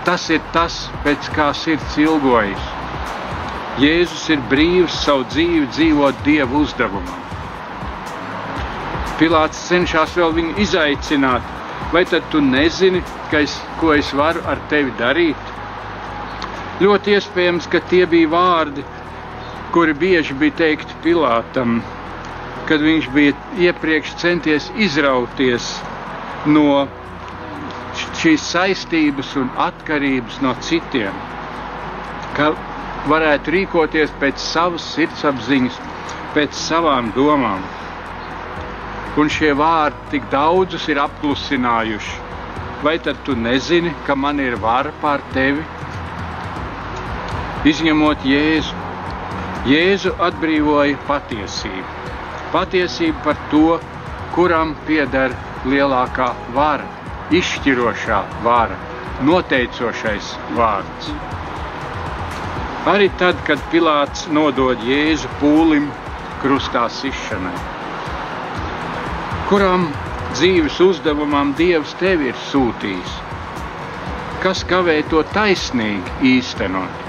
tas ir tas, pēc kā sirds ilgojas. Jēzus ir brīvs savu dzīvi dzīvot Dieva uzdevumam. Pilārs cenšas vēl viņu izaicināt, vai tad tu nezini, es, ko es varu ar tevi darīt? Ļoti iespējams, ka tie bija vārdi, kuri bieži bija teikti Pilātam, kad viņš bija iepriekš centies izrauties no šīs saistības un atkarības no citiem, ka varētu rīkoties pēc savas sirdsapziņas, pēc savām domām. Un šie vārdi tik daudzus ir apklusinājuši. Vai tad tu nezini, ka man ir vara pār tevi? Izņemot Jēzu, Jēzu atbrīvoja patiesību. Patiesība par to, kuram pieder lielākā vara, izšķirošā vara, noteicošais vārds. Arī tad, kad Pilārs nodod Jēzu pūlim krustā sišanai, kuram dzīves uzdevumam Dievs tevi ir sūtījis, kas kavē to taisnīgi īstenot.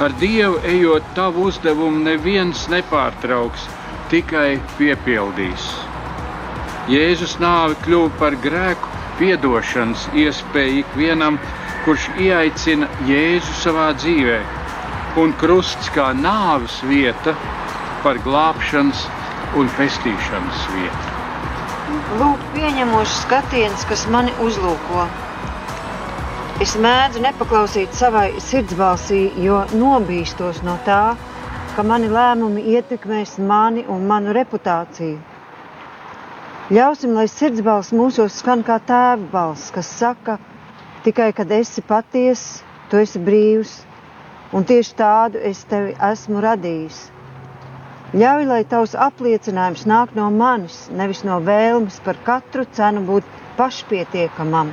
Ar Dievu ejot tavu uzdevumu, neviens nepārtrauks, tikai piepildīs. Jēzus nāve kļuva par grēku piedošanas iespēju ikvienam, kurš ieaicina Jēzu savā dzīvē, un krusts kā nāves vieta par glābšanas un pestīšanas vietu. Lūk, pieņemošs skatiens, kas mani uzlūko. Es mēdzu nepaklausīt savai sirdsbalsī, jo nobīstos no tā, ka mani lēmumi ietekmēs mani un manu reputāciju. Ļausim, lai sirdsbalss mūsos skan kā tēva balss, kas saka, tikai kad esi patiess, tu esi brīvs, un tieši tādu es tevi esmu radījis. Ļauj, lai tavs apliecinājums nāk no manis, nevis no vēlmes par katru cenu būt pašpietiekamam.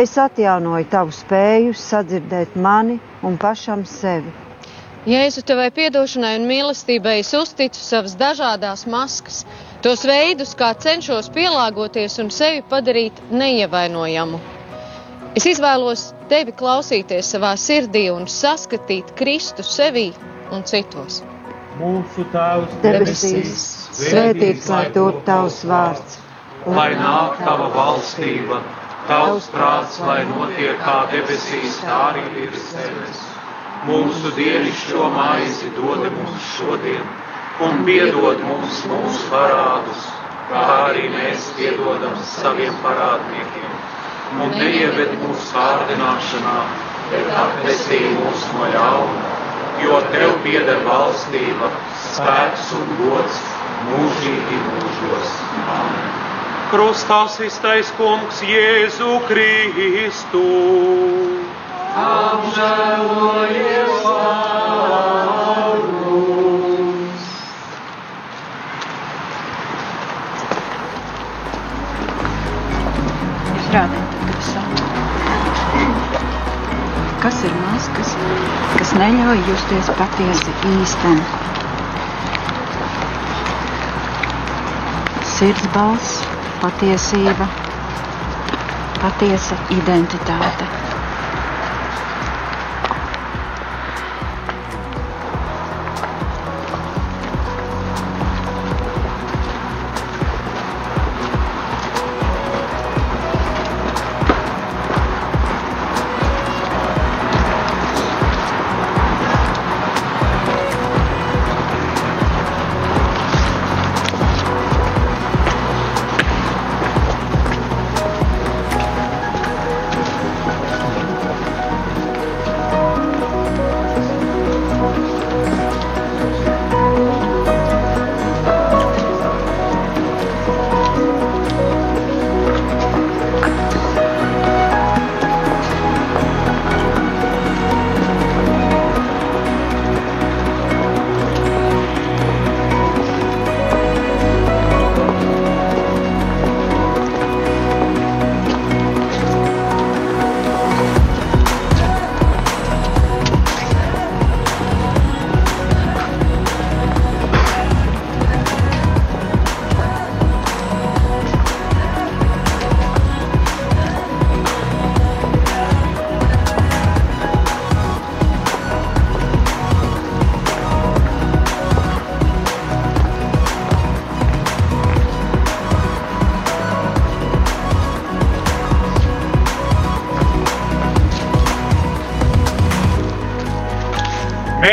Es atjaunoju tavu spēju sadzirdēt mani un pašam sevi. Jēzu tevai piedošanai un mīlestībai es uzticu savas dažādās maskas, tos veidus, kā cenšos pielāgoties un sevi padarīt neievainojamu. Es izvēlos tevi klausīties savā sirdī un saskatīt Kristu sevī un citos. Mūsu Tēvs debesīs, svētīts lai top tavs vārds, lai nāk tava valstība Tavs prāts, lai notiek kā debesīs, tā arī virs zemes. Mūsu dienascho maizi dod mums šodien, un piedod mums mūsu parādus, kā arī mēs piedodam saviem parādniekiem. Un neieved mūsu kārdināšanā, bet atpestī mūs no ļauna, jo Tev pieder valstība, spēks un gods mūžīgi mūžos. Amen krustā iztais kungs Jēzu Kristu. Apžēlojies par mums! Izrādiet, kad saku. Kas ir maskas, kas neļauj justies patiesi īsteni? Sirds balss patiesība, patiesa identitāte.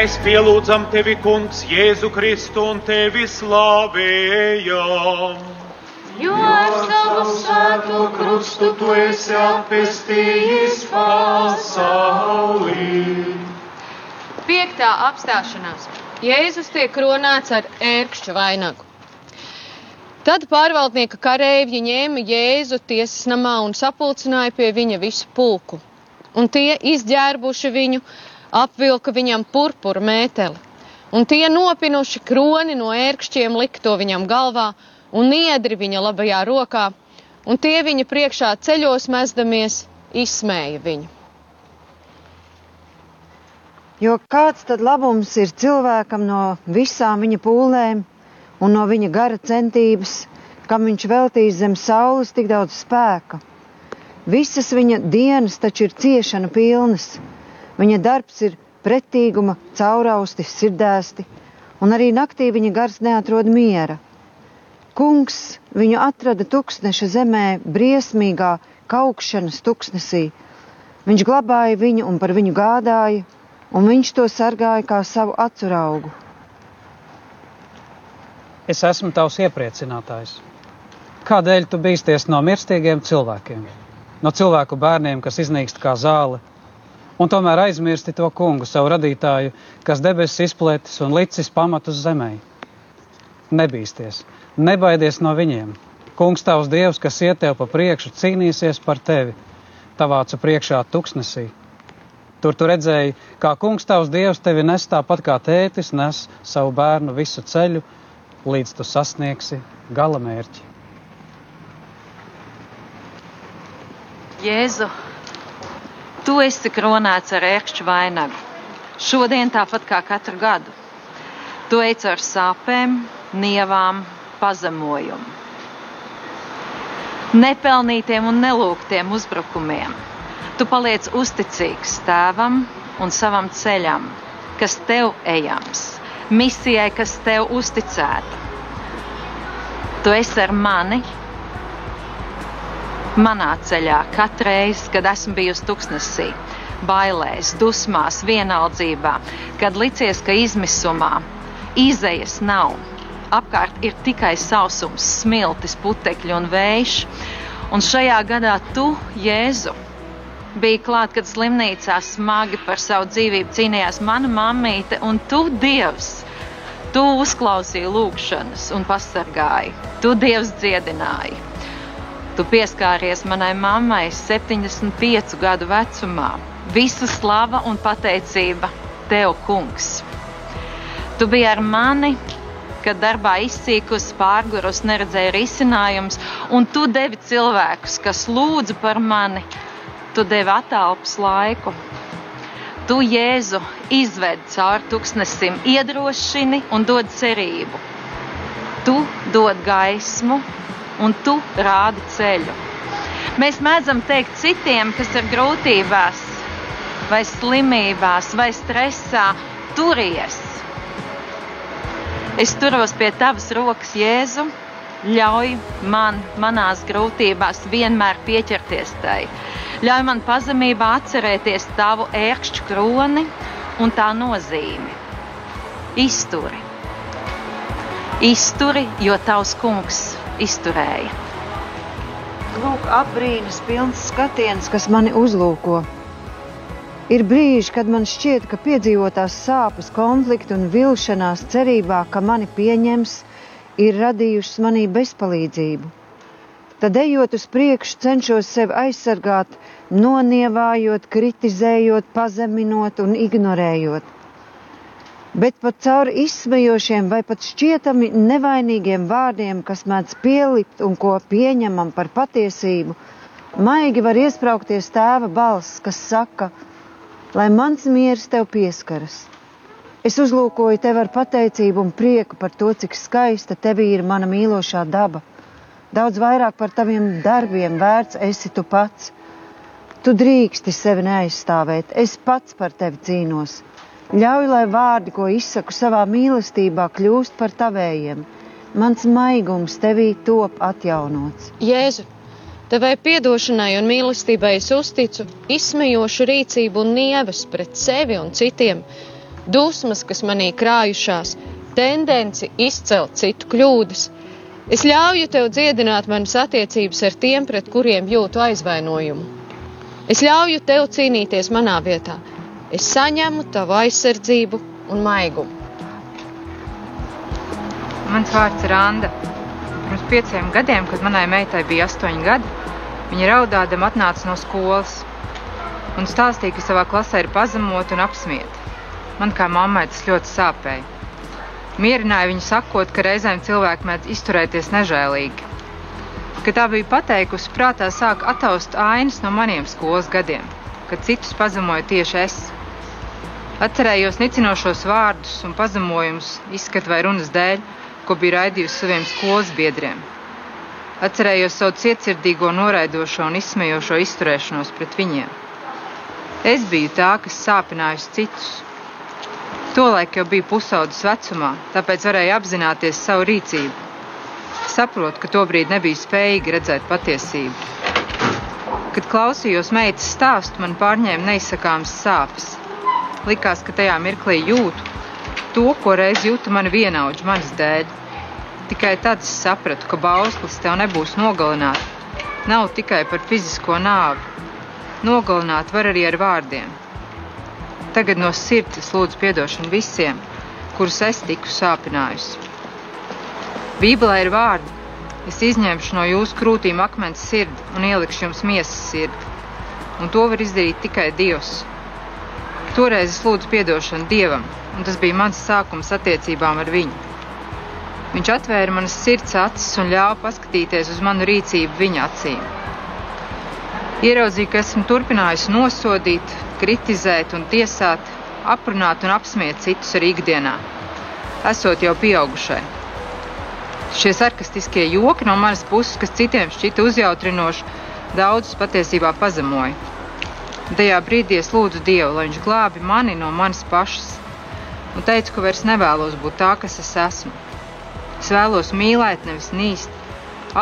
Mēs pielūdzam tevi, Kungs, Jēzu Kristu un tevi slavējam. Jo ar savu svēto krustu tu esi apestījis pasaulī. Piektā apstāšanās. Jēzus tiek runāts ar ērkšķa vainagu. Tad pārvaldnieka kareivji ņēma Jēzu tiesas namā un sapulcināja pie viņa visu pulku. Un tie izģērbuši viņu, apvilka viņam purpura mēteli. Un tie nopinuši kroni no ērkšķiem lika to viņam galvā un niedri viņa labajā rokā, un tie viņa priekšā ceļos mezdamies izsmēja viņu. Jo kāds tad labums ir cilvēkam no visām viņa pūlēm, un no viņa gara centības, kam viņš veltīs zem saules tik daudz spēka. Visas viņa dienas taču ir ciešana pilnas, viņa darbs ir pretīguma, caurausti, sirdēsti, un arī naktī viņa gars neatrod miera. Kungs viņu atrada tuksneša zemē, briesmīgā kaukšanas tuksnesī. Viņš glabāja viņu un par viņu gādāja, un viņš to sargāja kā savu acuraugu. Es esmu tavs iepriecinātājs. Kādēļ tu bīsties no mirstīgiem cilvēkiem, no cilvēku bērniem, kas iznīkst kā zāle, un tomēr aizmirsti to kungu, savu radītāju, kas debesis izplētis un licis pamatus zemē? Nebīsties, nebaidies no viņiem. Kungs, tavs dievs, kas iet tev pa priekšu, cīnīsies par tevi, tavācu priekšā tuksnesī. Tur tu redzēji, kā kungs tavs dievs tevi nes tāpat kā tētis nes savu bērnu visu ceļu, līdz tu sasniegsi gala mērķi. Jēzu, tu esi kronēts ar ērkšķu vainagu. Šodien tāpat kā katru gadu. Tu ej ar sāpēm, nievām, pazemojumu. Nepelnītiem un nelūgtiem uzbrukumiem. Tu paliec uzticīgs tēvam un savam ceļam, kas tev ejams misijai, kas tev uzticēta. Tu esi ar mani manā ceļā katru reizi, kad esmu bijusi tuksnesī, bailēs, dusmās, vienaldzībā, kad licies, ka izmisumā izējas nav. Apkārt ir tikai sausums, smiltis, putekļi un vējš. Un šajā gadā tu, Jēzu, bija klāt, kad slimnīcā smagi par savu dzīvību cīnījās mana mammīte, un tu, Dievs, tu uzklausīji lūgšanas un pasargāji. Tu, Dievs, dziedināji. Tu pieskāries manai mammai 75 gadu vecumā. Visu slava un pateicība tev, kungs. Tu biji ar mani, kad darbā izsīkus, pārgurus, neredzēju risinājums, un tu devi cilvēkus, kas lūdza par mani, tu devi atālpas laiku. Tu, Jēzu, izved cauri tuksnesim, iedrošini un dod cerību. Tu dod gaismu un tu rādi ceļu. Mēs mēdzam teikt citiem, kas ir grūtībās, vai slimībās, vai stresā, turies. Es turos pie tavas rokas, Jēzu, ļauj man manās grūtībās vienmēr pieķerties tai. Ļauj man pazemībā atcerēties tavu ērkšķu kroni un tā nozīmi. Izturi, izturi, jo tavs kungs izturēja. Lūk, apbrīnas pilns skatiens, kas mani uzlūko. Ir brīži, kad man šķiet, ka piedzīvotās sāpes, konflikti un vilšanās cerībā, ka mani pieņems, ir radījušas manī bezpalīdzību. Tad, ejot uz priekšu, cenšos sevi aizsargāt, nonievājot, kritizējot, pazeminot un ignorējot. Bet pat caur izsmejošiem vai pat šķietami nevainīgiem vārdiem, kas mēdz pielikt un ko pieņemam par patiesību, maigi var iesprāgties tēva balss, kas saka, lai mans miers tev pieskaras. Es uzlūkoju tevi ar pateicību un prieku par to, cik skaista tevī ir mana mīlošā daba Daudz vairāk par taviem darbiem vērts esi tu pats. Tu drīksti sevi neaizstāvēt, es pats par tevi cīnos. Ļauj, lai vārdi, ko izsaku savā mīlestībā, kļūst par tavējiem. Mans maigums tevī top atjaunots. Jēzu, tevai piedošanai un mīlestībai es uzticu izsmejošu rīcību un nieves pret sevi un citiem. dusmas, kas manī krājušās, tendenci izcelt citu kļūdas. Es ļauju tev dziedināt manas attiecības ar tiem, pret kuriem jūtu aizvainojumu. Es ļauju tev cīnīties manā vietā. Es saņemu tavu aizsardzību un maigumu. Mans vārds ir Anna. Pirms pieciem gadiem, kad manai meitai bija astoņi gadi, viņa raudādama atnāca no skolas un stāstīja, ka savā klasē ir pazemota un apsmieta. Man kā mammai tas ļoti sāpēja. Mierināja viņu sakot, ka reizēm cilvēki mēdz izturēties nežēlīgi. Kad tā bija pateikusi, prātā sāk ataust ainas no maniem skolas gadiem, kad citus pazemoju tieši es. Atcerējos nicinošos vārdus un pazemojumus izskatu vai runas dēļ, ko bija raidījusi saviem skolas biedriem. Atcerējos savu cietsirdīgo, noraidošo un izsmejošo izturēšanos pret viņiem. Es biju tā, kas sāpinājusi citus. Tolaik jau biju pusaudzes vecumā, tāpēc varēju apzināties savu rīcību. Saprotu, ka tobrīd nebija spējīga redzēt patiesību. Kad klausījos meitas stāstu, man pārņēma neizsakāmas sāpes. Likās, ka tajā mirklī jūtu to, ko reiz jūta mani vienaudži manas dēļ. Tikai tad es sapratu, ka bauslis tev nebūs nogalināts. Nav tikai par fizisko nāvi. Nogalināt var arī ar vārdiem. Tagad no sirds lūdzu atdošanu visiem, kurus es tiku sāpinājusi. Bībelē ir vārdi: Es izņemšu no jūsu krūtīm akmens sirdi un ielikšu jums miesas sirdi. Un to var izdarīt tikai Dievs. Toreiz es lūdzu atdošanu Dievam, un tas bija mans sākums attiecībām ar viņu. Viņš atvēra manas sirds acis un ļāva paskatīties uz manu rīcību viņa acīm. Ieraudzīju, ka esmu turpinājusi nosodīt, kritizēt un tiesāt, aprunāt un apsmiet citus arī ikdienā, esot jau pieaugušai. Šie sarkastiskie joki no manas puses, kas citiem šķita uzjautrinoši, daudzus patiesībā pazemoja. Tajā brīdī es lūdzu Dievu, lai viņš glābi mani no manis pašas, un teicu, ka vairs nevēlos būt tā, kas es esmu. Es vēlos mīlēt, nevis nīst,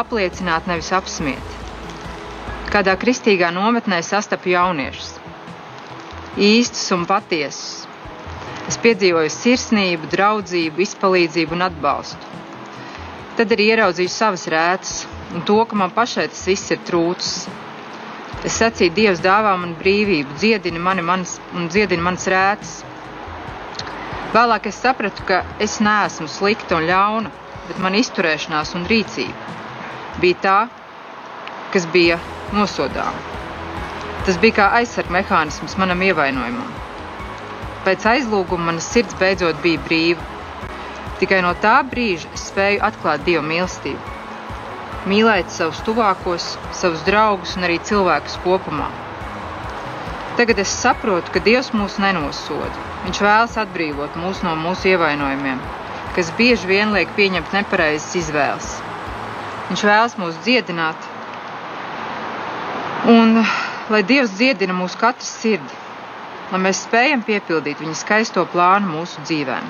apliecināt, nevis apsmiet. Kādā kristīgā nometnē sastapu jauniešus. Īstus un patiesus. Es piedzīvoju sirsnību, draudzību, izpalīdzību un atbalstu. Tad arī ieraudzīju savas rētas un to, ka man pašai tas viss ir trūcis. Es sacīju, Dievs dāvā man brīvību, dziedini mani manas, un dziedini manas rētas. Vēlāk es sapratu, ka es neesmu slikta un ļauna, bet man izturēšanās un rīcība bija tā, kas bija nosodām. Tas bija kā aizsarga mehānisms manam ievainojumam. Pēc aizlūguma manas sirds beidzot bija brīva. Tikai no tā brīža es spēju atklāt Dieva mīlestību. Mīlēt savus tuvākos, savus draugus un arī cilvēkus kopumā. Tagad es saprotu, ka Dievs mūs nenosoda. Viņš vēlas atbrīvot mūs no mūsu ievainojumiem, kas bieži vien liek pieņemt nepareizas izvēles. Viņš vēlas mūs dziedināt, Un lai Dievs dziedina mūsu katru sirdi, lai mēs spējam piepildīt viņa skaisto plānu mūsu dzīvēm.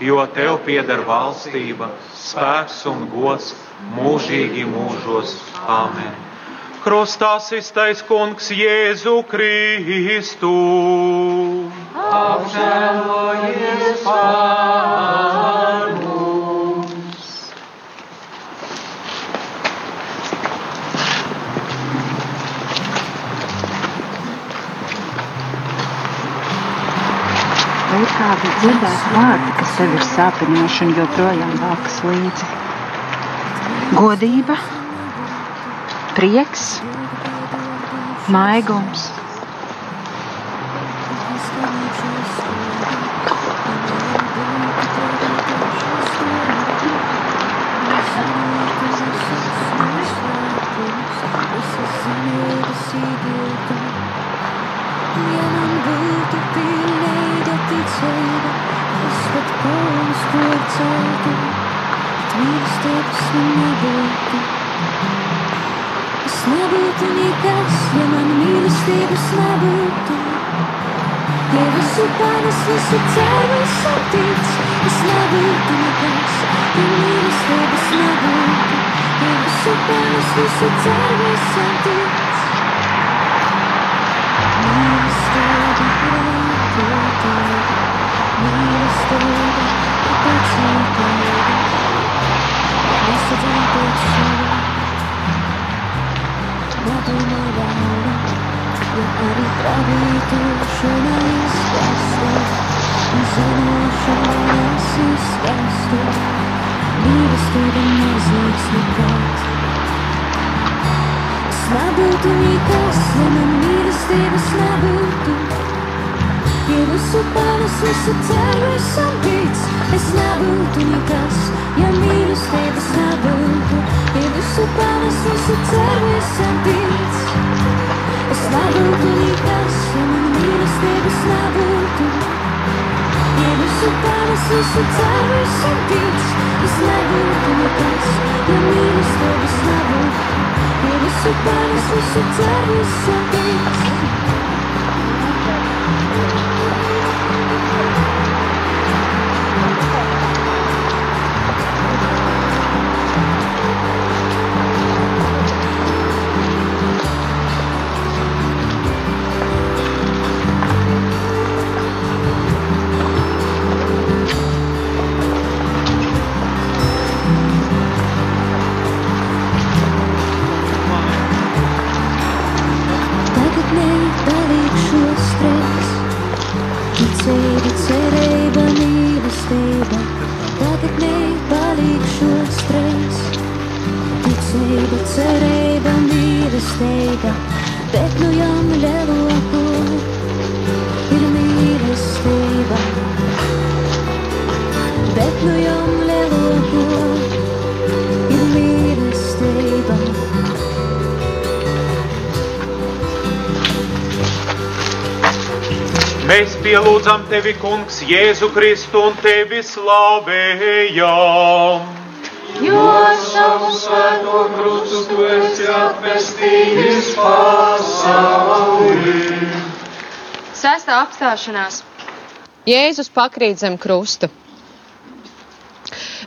jo tev pieder valstība, spēks un gods mūžīgi mūžos. Āmen! Krustā iztais kungs Jēzu Kristu. Apžēlojies par mums! Vai ir kādi dzirdēti vārdi, kas tev ir sāpinoši un joprojām vākas līdzi? Godība, prieks, maigums vienam būtu pilnīga ticība, kas pat kalns to celtu, bet mīlestības man nebūtu. Es nebūtu nekas, ja man mīlestības nebūtu. Dievs ir panes, visu ceru saptīts, es nebūtu nekas, ja mīlestības nebūtu. Dievs ir panes, visu ceru saptīts. Tic. Mīlestība ir tev, mīlestība ir pacietība. Nebūtu nekas, ja man mīlestības nebūtu. Ja visu panes, visu ceru, esam tic, es nebūtu nekas, ja mīlestības nebūtu. Ja visu panes, visu ceru, esam tic, es nebūtu nekas, ja man mīlestības nebūtu. Ja visu panes, visu ceru, esam tic, es nebūtu nekas, ja mīlestības nebūtu. Ja visu panes, visu ceru, esam tic. Tagad stress, ticība, cerība, mīlestība. Tagad nepalikšos stress, ticība, cerība, mīlestība. Bet nu jau lielāko ir mīlestība. Bet nu jau Mēs pielūdzam tevi, Kungs, Jēzu Kristu un tevi slavējam. Jo savu svēto krustu tu esi atpestījis pasaulī. Sestā apstāšanās. Jēzus pakrīt zem krusta.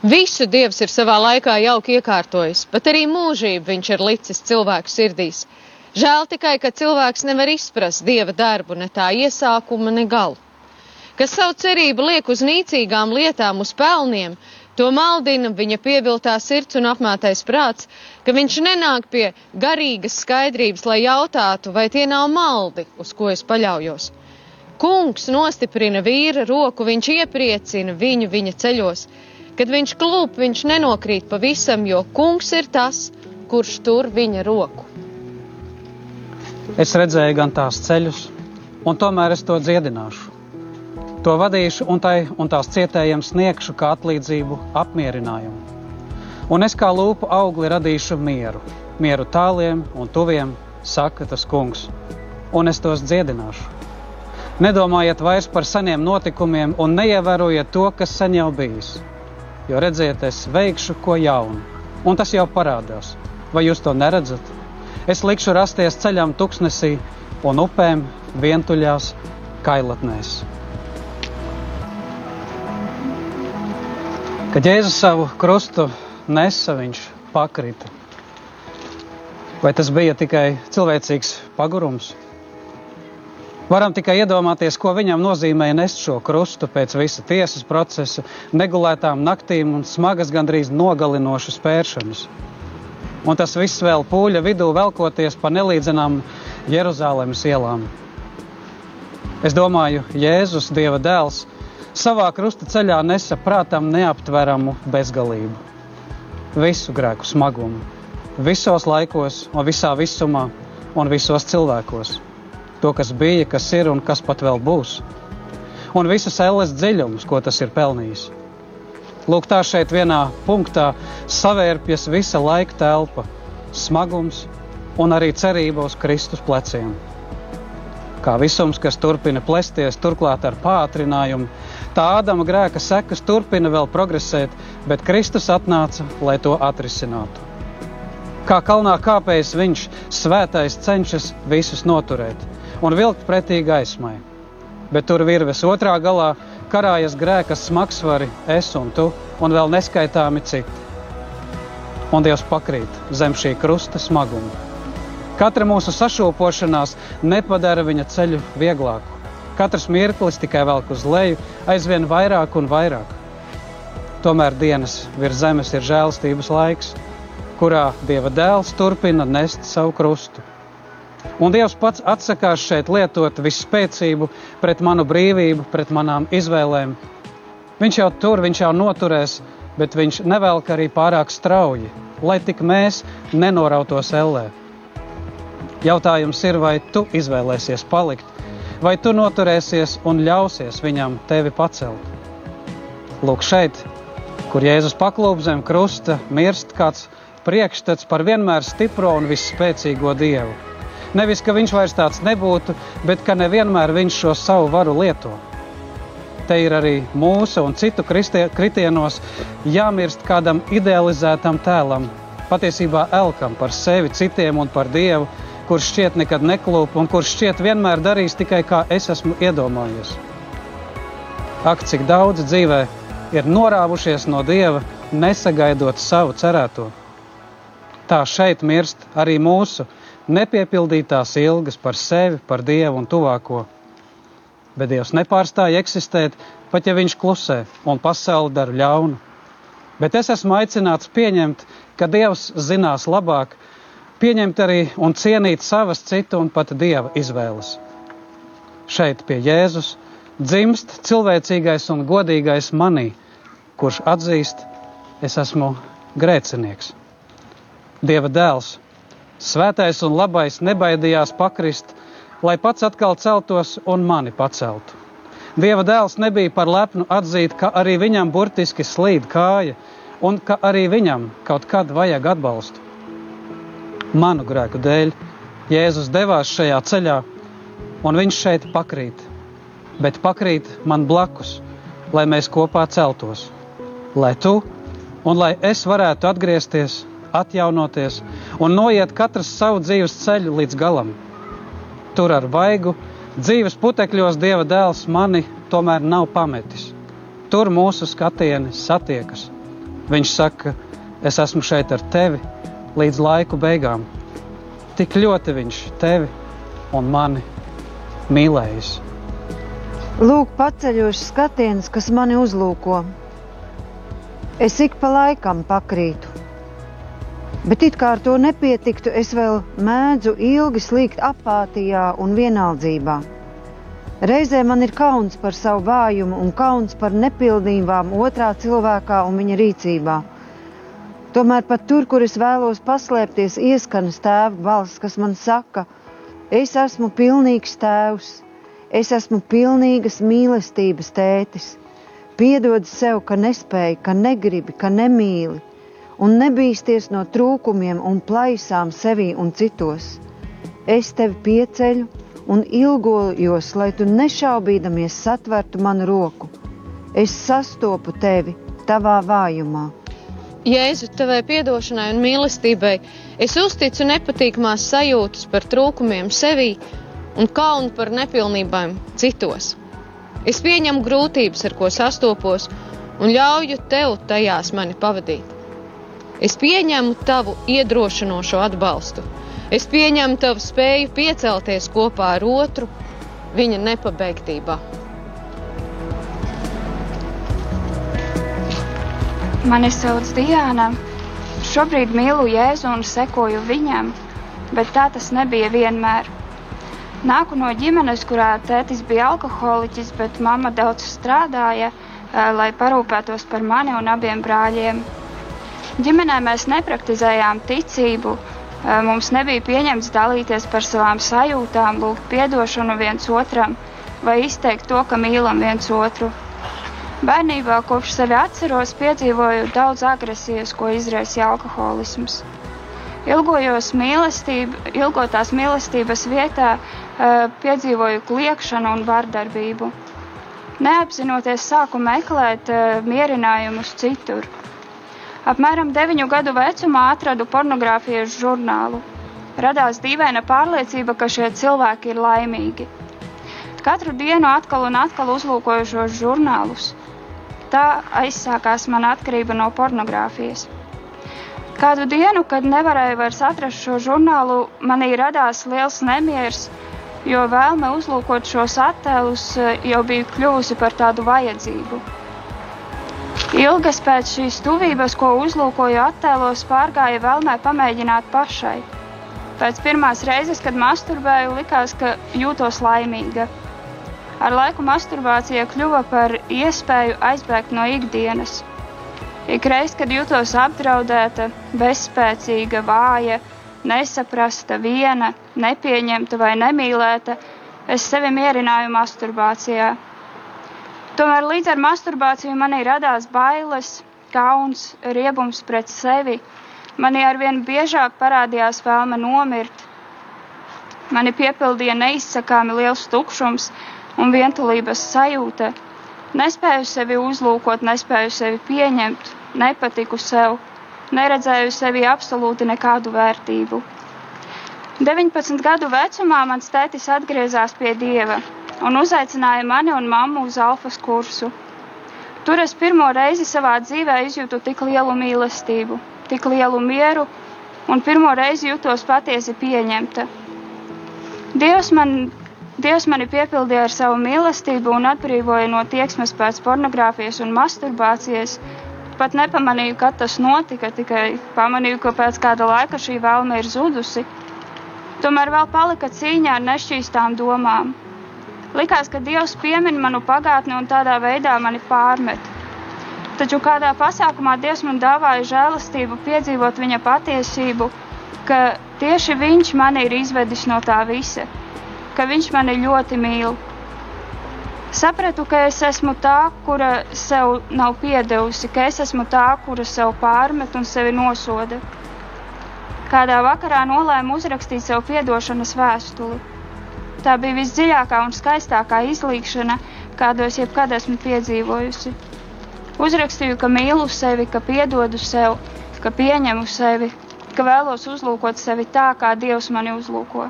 Visu Dievs ir savā laikā jauki iekārtojis, bet arī mūžību viņš ir licis cilvēku sirdīs. Žēl tikai, ka cilvēks nevar izprast Dieva darbu ne tā iesākuma, ne galu. Kas savu cerību liek uz nīcīgām lietām, uz pelniem, to maldina viņa pieviltā sirds un apmētais prāts, ka viņš nenāk pie garīgas skaidrības, lai jautātu, vai tie nav maldi, uz ko es paļaujos. Kungs nostiprina vīra roku, viņš iepriecina viņu viņa ceļos. Kad viņš klūp, viņš nenokrīt pavisam, jo kungs ir tas, kurš tur viņa roku. Es redzēju gan tās ceļus, un tomēr es to dziedināšu. To vadīšu un, tai, un tās cietējiem sniegšu kā atlīdzību, apmierinājumu. Un es kā lūpu augli radīšu mieru, mieru tāliem un tuviem, saka tas kungs, un es tos dziedināšu. Nedomājiet vairs par seniem notikumiem un neievērojiet to, kas sen jau bijis. Jo redziet, es veikšu ko jaunu, un tas jau parādās. Vai jūs to neredzat? Es likšu rasties ceļam tuksnesī un upēm vientuļās kailatnēs. Kad Jēzus savu krustu nesa, viņš pakrita. Vai tas bija tikai cilvēcīgs pagurums? Varam tikai iedomāties, ko viņam nozīmēja nest šo krustu pēc visa tiesas procesa, negulētām naktīm un smagas, gandrīz nogalinošas pēršanas. Un tas viss vēl pūļa vidū velkoties pa nelīdzenām Jeruzalemes ielām. Es domāju, Jēzus, Dieva dēls, savā krusta ceļā nesa prātam neaptveramu bezgalību. Visu grēku smagumu, visos laikos, un visā visumā un visos cilvēkos. To, kas bija, kas ir un kas pat vēl būs. Un visas elles dziļumus, ko tas ir pelnījis. Lūk, tā šeit vienā punktā savērpjas visa laika telpa, smagums un arī cerība uz Kristus pleciem. Kā visums, kas turpina plēsties, turklāt ar pātrinājumu, tā Ādama grēka sekas turpina vēl progresēt, bet Kristus atnāca, lai to atrisinātu. Kā kalnā kāpējs viņš svētais cenšas visus noturēt un vilkt pretī gaismai. Bet tur virves otrā galā karājas grēka smagsvari, es un tu, un vēl neskaitāmi citi. Un Dievs pakrīt zem šī krusta smaguma. Katra mūsu sašūpošanās nepadara viņa ceļu vieglāku. Katrs mirklis tikai velk uz leju, aizvien vairāk un vairāk. Tomēr dienas virs zemes ir žēlstības laiks, kurā Dieva dēls turpina nest savu krustu. Un Dievs pats atsakās šeit lietot visspēcību pret manu brīvību, pret manām izvēlēm. Viņš jau tur, viņš jau noturēs, bet viņš nevelk arī pārāk strauji, lai tik mēs nenorautos ellē. Jautājums ir, vai tu izvēlēsies palikt, vai tu noturēsies un ļausies viņam tevi pacelt. Lūk, šeit kur Jēzus paklūp zem krusta, mirst kāds priekšstats par vienmēr stipro un visspēcīgo Dievu. Nevis, ka viņš vairs tāds nebūtu, bet ka nevienmēr viņš šo savu varu lieto. Te ir arī mūsu un citu kritienos jāmirst kādam idealizētam tēlam, patiesībā elkam par sevi, citiem un par Dievu, kurš šķiet nekad neklūp un kurš šķiet vienmēr darīs tikai kā es esmu iedomājies. Ak, cik daudz dzīvēm! ir norāvušies no dieva, nesagaidot savu cerēto. Tā šeit mirst arī mūsu nepiepildītās ilgas par sevi, par dievu un tuvāko. Bet Dievs nepārstāja eksistēt, pat ja viņš klusē un pasauli dara ļaunu. Bet es esmu aicināts pieņemt, ka Dievs zinās labāk, pieņemt arī un cienīt savas citu un pat Dieva izvēles. Šeit pie Jēzus dzimst cilvēcīgais un godīgais manī, kurš atzīst, es esmu grēcinieks. Dieva dēls, svētais un labais, nebaidījās pakrist, lai pats atkal celtos un mani paceltu. Dieva dēls nebija par lepnu atzīt, ka arī viņam burtiski slīd kāja un ka arī viņam kaut kad vajag atbalstu. Manu grēku dēļ Jēzus devās šajā ceļā, un viņš šeit pakrīt, bet pakrīt man blakus, lai mēs kopā celtos lai tu un lai es varētu atgriezties, atjaunoties un noiet katrs savu dzīves ceļu līdz galam. Tur ar vaigu dzīves putekļos Dieva dēls mani tomēr nav pametis. Tur mūsu skatieni satiekas. Viņš saka, es esmu šeit ar tevi līdz laiku beigām. Tik ļoti viņš tevi un mani mīlējis. Lūk, paceļošs skatiens, kas mani uzlūko. Es ik pa laikam pakrītu. Bet it kā ar to nepietiktu, es vēl mēdzu ilgi slīgt apātijā un vienaldzībā. Reizē man ir kauns par savu vājumu un kauns par nepildībām otrā cilvēkā un viņa rīcībā. Tomēr pat tur, kur es vēlos paslēpties, ieskanas tēva balss, kas man saka, es esmu pilnīgs tēvs, es esmu pilnīgas mīlestības tētis. Piedod sev, ka nespēji, ka negribi, ka nemīli, un nebīsties no trūkumiem un plaisām sevī un citos. Es tevi pieceļu un ilgojos, lai tu nešaubīdamies satvertu manu roku. Es sastopu tevi tavā vājumā. Jēzu, tavai piedošanai un mīlestībai, es uzticu nepatīkamās sajūtas par trūkumiem sevī un kaunu par nepilnībām citos. Es pieņemu grūtības, ar ko sastopos, un ļauju tev tajās mani pavadīt. Es pieņemu tavu iedrošinošo atbalstu. Es pieņemu tavu spēju piecelties kopā ar otru viņa nepabeigtībā. Mani sauc Diana. Šobrīd mīlu Jēzu un sekoju viņam, bet tā tas nebija vienmēr. Nāku no ģimenes, kurā tētis bija alkoholiķis, bet mamma daudz strādāja, eh, lai parūpētos par mani un abiem brāļiem. Ģimenē mēs nepraktizējām ticību, mums nebija pieņemts dalīties par savām sajūtām, lūgt atdošanu viens otram vai izteikt to, ka mīlam viens otru. Bērnībā, kopš sevi atceros, piedzīvoju daudz agresijas, ko izraisīja alkoholisms. Ilgojos mīlestību, ilgotās mīlestības vietā, piedzīvoju kliekšanu un vardarbību. Neapzinoties, sāku meklēt mierinājumus citur. Apmēram 9 gadu vecumā atradu pornogrāfijas žurnālu. Radās dīvaina pārliecība, ka šie cilvēki ir laimīgi. Katru dienu atkal un atkal uzlūkoju šos žurnālus. Tā aizsākās mana atkarība no pornogrāfijas. Kādu dienu, kad nevarēju vairs atrast šo žurnālu, manī radās liels nemieris, jo vēlme uzlūkot šos attēlus eh, jau bija kļuvusi par tādu vajadzību. Ilgas pēc šīs tuvības, ko uzlūkoju attēlos, pārgāja vēlmē pamēģināt pašai. Pēc pirmās reizes, kad masturbēju, likās, ka jūtos laimīga. Ar laiku masturbācija kļuva par iespēju aizbēgt no ikdienas. Ikreiz, kad jūtos apdraudēta, bezspēcīga, vāja, nesaprasta, viena, nepieņemta vai nemīlēta, es sevi mierināju masturbācijā. Tomēr līdz ar masturbāciju manī radās bailes, kauns, riebums pret sevi. Manī arvien biežāk parādījās vēlme nomirt. Mani piepildīja neizsakāmi liels tukšums un vientulības sajūta. Nespēju sevi uzlūkot, nespēju sevi pieņemt, nepatiku sev, neredzēju sevi absolūti nekādu vērtību. 19 gadu vecumā mans tētis atgriezās pie dieva un uzaicināja mani un mammu uz alfas kursu. Tur es pirmo reizi savā dzīvē izjūtu tik lielu mīlestību, tik lielu mieru un pirmo reizi jutos patiesi pieņemta. Dievs man Dievs mani piepildīja ar savu mīlestību un atbrīvoja no tieksmes pēc pornogrāfijas un masturbācijas. Pat nepamanīju, kad tas notika, tikai pamanīju, ka pēc kāda laika šī vēlme ir zudusi. Tomēr vēl palika cīņā ar nešķīstām domām. Likās, ka Dievs piemin manu pagātni un tādā veidā mani pārmet. Taču kādā pasākumā Dievs man dāvāja žēlastību piedzīvot viņa patiesību, ka tieši Viņš mani ir izvedis no tā visa ka viņš mani ļoti mīl. Sapratu, ka es esmu tā, kura sev nav piedevusi, ka es esmu tā, kura sev pārmet un sevi nosoda. Kādā vakarā nolēmu uzrakstīt sev piedošanas vēstuli. Tā bija visdziļākā un skaistākā izlīkšana, kādu es jebkad esmu piedzīvojusi. Uzrakstīju, ka mīlu sevi, ka piedodu sev, ka pieņemu sevi, ka vēlos uzlūkot sevi tā, kā Dievs mani uzlūko.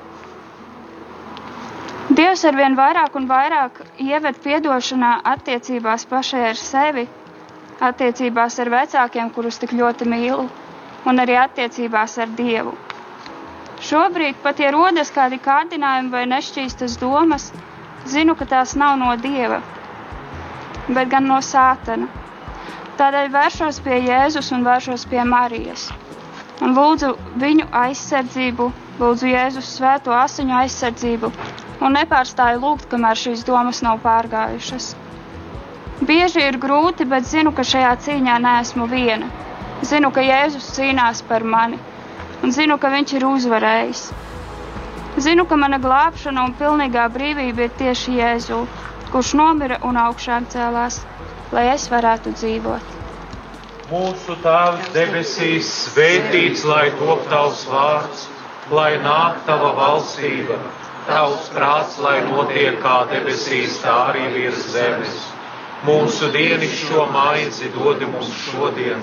Dievs ar vien vairāk un vairāk ieved piedošanā attiecībās pašai ar sevi, attiecībās ar vecākiem, kurus tik ļoti mīlu, un arī attiecībās ar Dievu. Šobrīd, pat ja rodas kādi kārdinājumi vai nešķīstas domas, zinu, ka tās nav no Dieva, bet gan no Sātana. Tādēļ vēršos pie Jēzus un vēršos pie Marijas. Un lūdzu viņu aizsardzību, lūdzu Jēzus svēto asiņu aizsardzību un nepārstāju lūgt, kamēr šīs domas nav pārgājušas. Bieži ir grūti, bet zinu, ka šajā cīņā neesmu viena. Zinu, ka Jēzus cīnās par mani, un zinu, ka Viņš ir uzvarējis. Zinu, ka mana glābšana un pilnīgā brīvība ir tieši Jēzu, kurš nomira un augšām cēlās, lai es varētu dzīvot. Mūsu Tēvs debesīs, svētīts lai top tavs vārds, lai nāk tava valstība Tavs prāts, lai notiek kā debesīs, tā arī virs zemes. Mūsu dienišķo maizi dod mums šodien,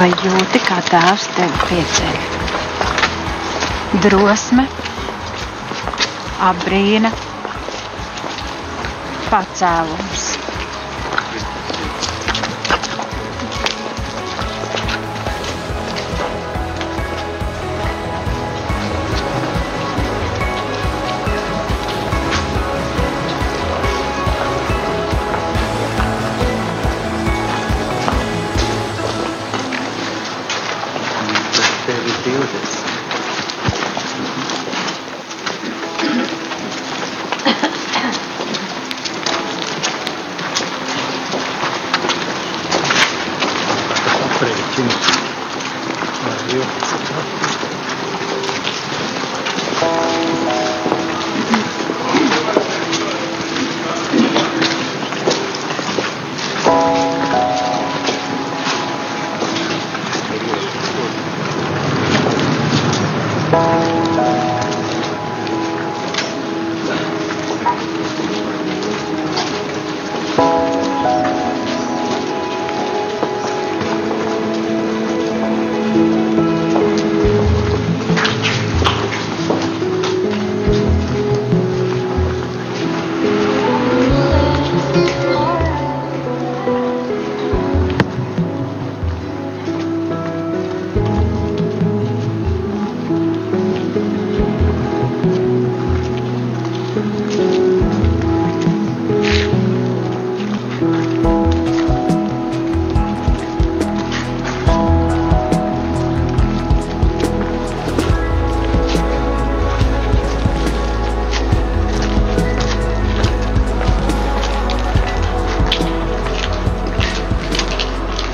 Vai jūti, kā tēvs tevi pieceļ? Drosme, apbrīna, pacēlums.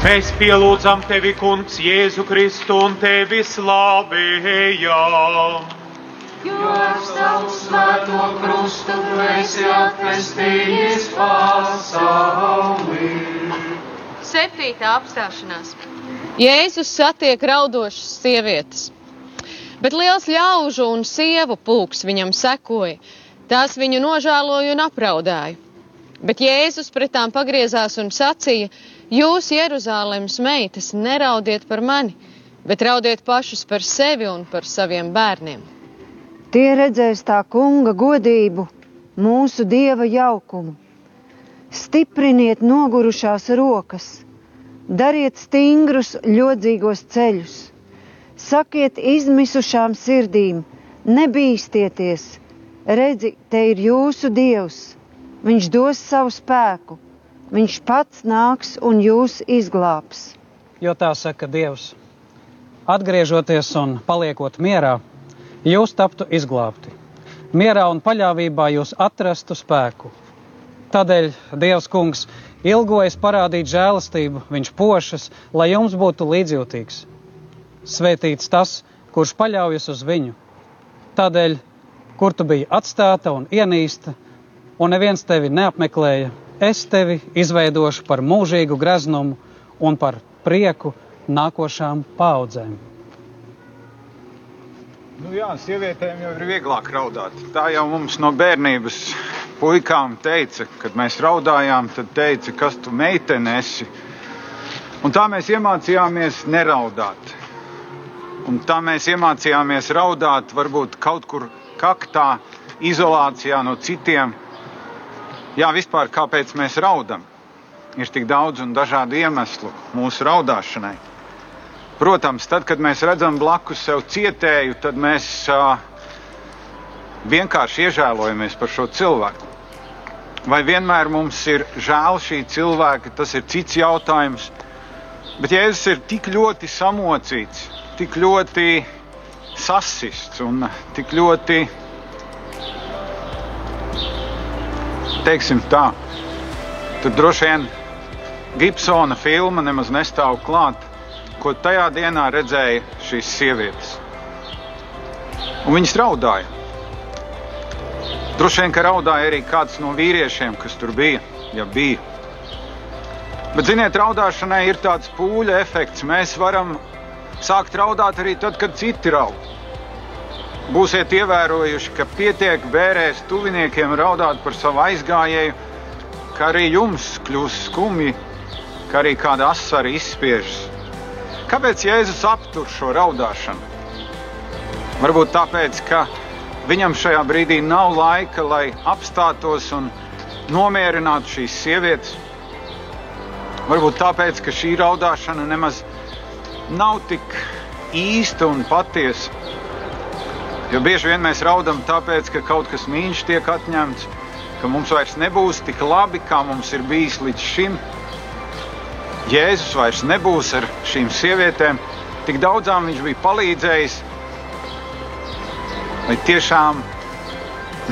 Mēs pielūdzam tevi, Kungs, Jēzu Kristu un tevi slavējam. Jo ar savu svēto krustu tu esi atpestījis pasauli. Septītā apstāšanās. Jēzus satiek raudošas sievietes, bet liels ļaužu un sievu pulks viņam sekoja. Tās viņu nožēloja un apraudāja. Bet Jēzus pret tām pagriezās un sacīja: Jūs, Jeruzalemes meitas, neraudiet par mani, bet raudiet pašus par sevi un par saviem bērniem. Tie redzēs tā kunga godību, mūsu dieva jaukumu. Stipriniet nogurušās rokas, dariet stingrus, ļodzīgos ceļus, sakiet izmisušām sirdīm, nebīsties, redzi, te ir jūsu dievs, viņš dos savu spēku Viņš pats nāks un jūs izglābs. Jo tā saka Dievs. Atgriežoties un paliekot mierā, jūs taptu izglābti. Mierā un paļāvībā jūs atrastu spēku. Tādēļ Dievs kungs ilgojas parādīt žēlastību, viņš pošas, lai jums būtu līdzjūtīgs. Svētīts tas, kurš paļaujas uz viņu. Tādēļ, kur tu biji atstāta un ienīsta, un neviens tevi neapmeklēja, es tevi izveidošu par mūžīgu graznumu un par prieku nākošām paudzēm. Nu jā, sievietēm jau ir vieglāk raudāt. Tā jau mums no bērnības puikām teica, kad mēs raudājām, tad teica, kas tu meitene esi. Un tā mēs iemācījāmies neraudāt. Un tā mēs iemācījāmies raudāt varbūt kaut kur kaktā, izolācijā no citiem Jā, vispār kāpēc mēs raudam? Ir tik daudz un dažādu iemeslu mūsu raudāšanai. Protams, tad, kad mēs redzam blakus sev cietēju, tad mēs uh, vienkārši iežēlojamies par šo cilvēku. Vai vienmēr mums ir žēl šī cilvēka, tas ir cits jautājums. Bet Jēzus ir tik ļoti samocīts, tik ļoti sasists un tik ļoti teiksim tā, tur droši vien Gibsona filma nemaz nestāv klāt, ko tajā dienā redzēja šīs sievietes. Un viņas raudāja. Droši vien, ka raudāja arī kāds no vīriešiem, kas tur bija, ja bija. Bet, ziniet, raudāšanai ir tāds pūļa efekts. Mēs varam sākt raudāt arī tad, kad citi raud. Būsiet ievērojuši, ka pietiek bērēs tuviniekiem raudāt par savu aizgājēju, ka arī jums kļūs skumji, ka arī kāda asara izspiežas. Kāpēc Jēzus aptur šo raudāšanu? Varbūt tāpēc, ka viņam šajā brīdī nav laika, lai apstātos un nomierinātu šīs sievietes. Varbūt tāpēc, ka šī raudāšana nemaz nav tik īsta un patiesa. Jo bieži vien mēs raudam tāpēc, ka kaut kas mīļš tiek atņemts, ka mums vairs nebūs tik labi, kā mums ir bijis līdz šim. Jēzus vairs nebūs ar šīm sievietēm, tik daudzām viņš bija palīdzējis. Vai tiešām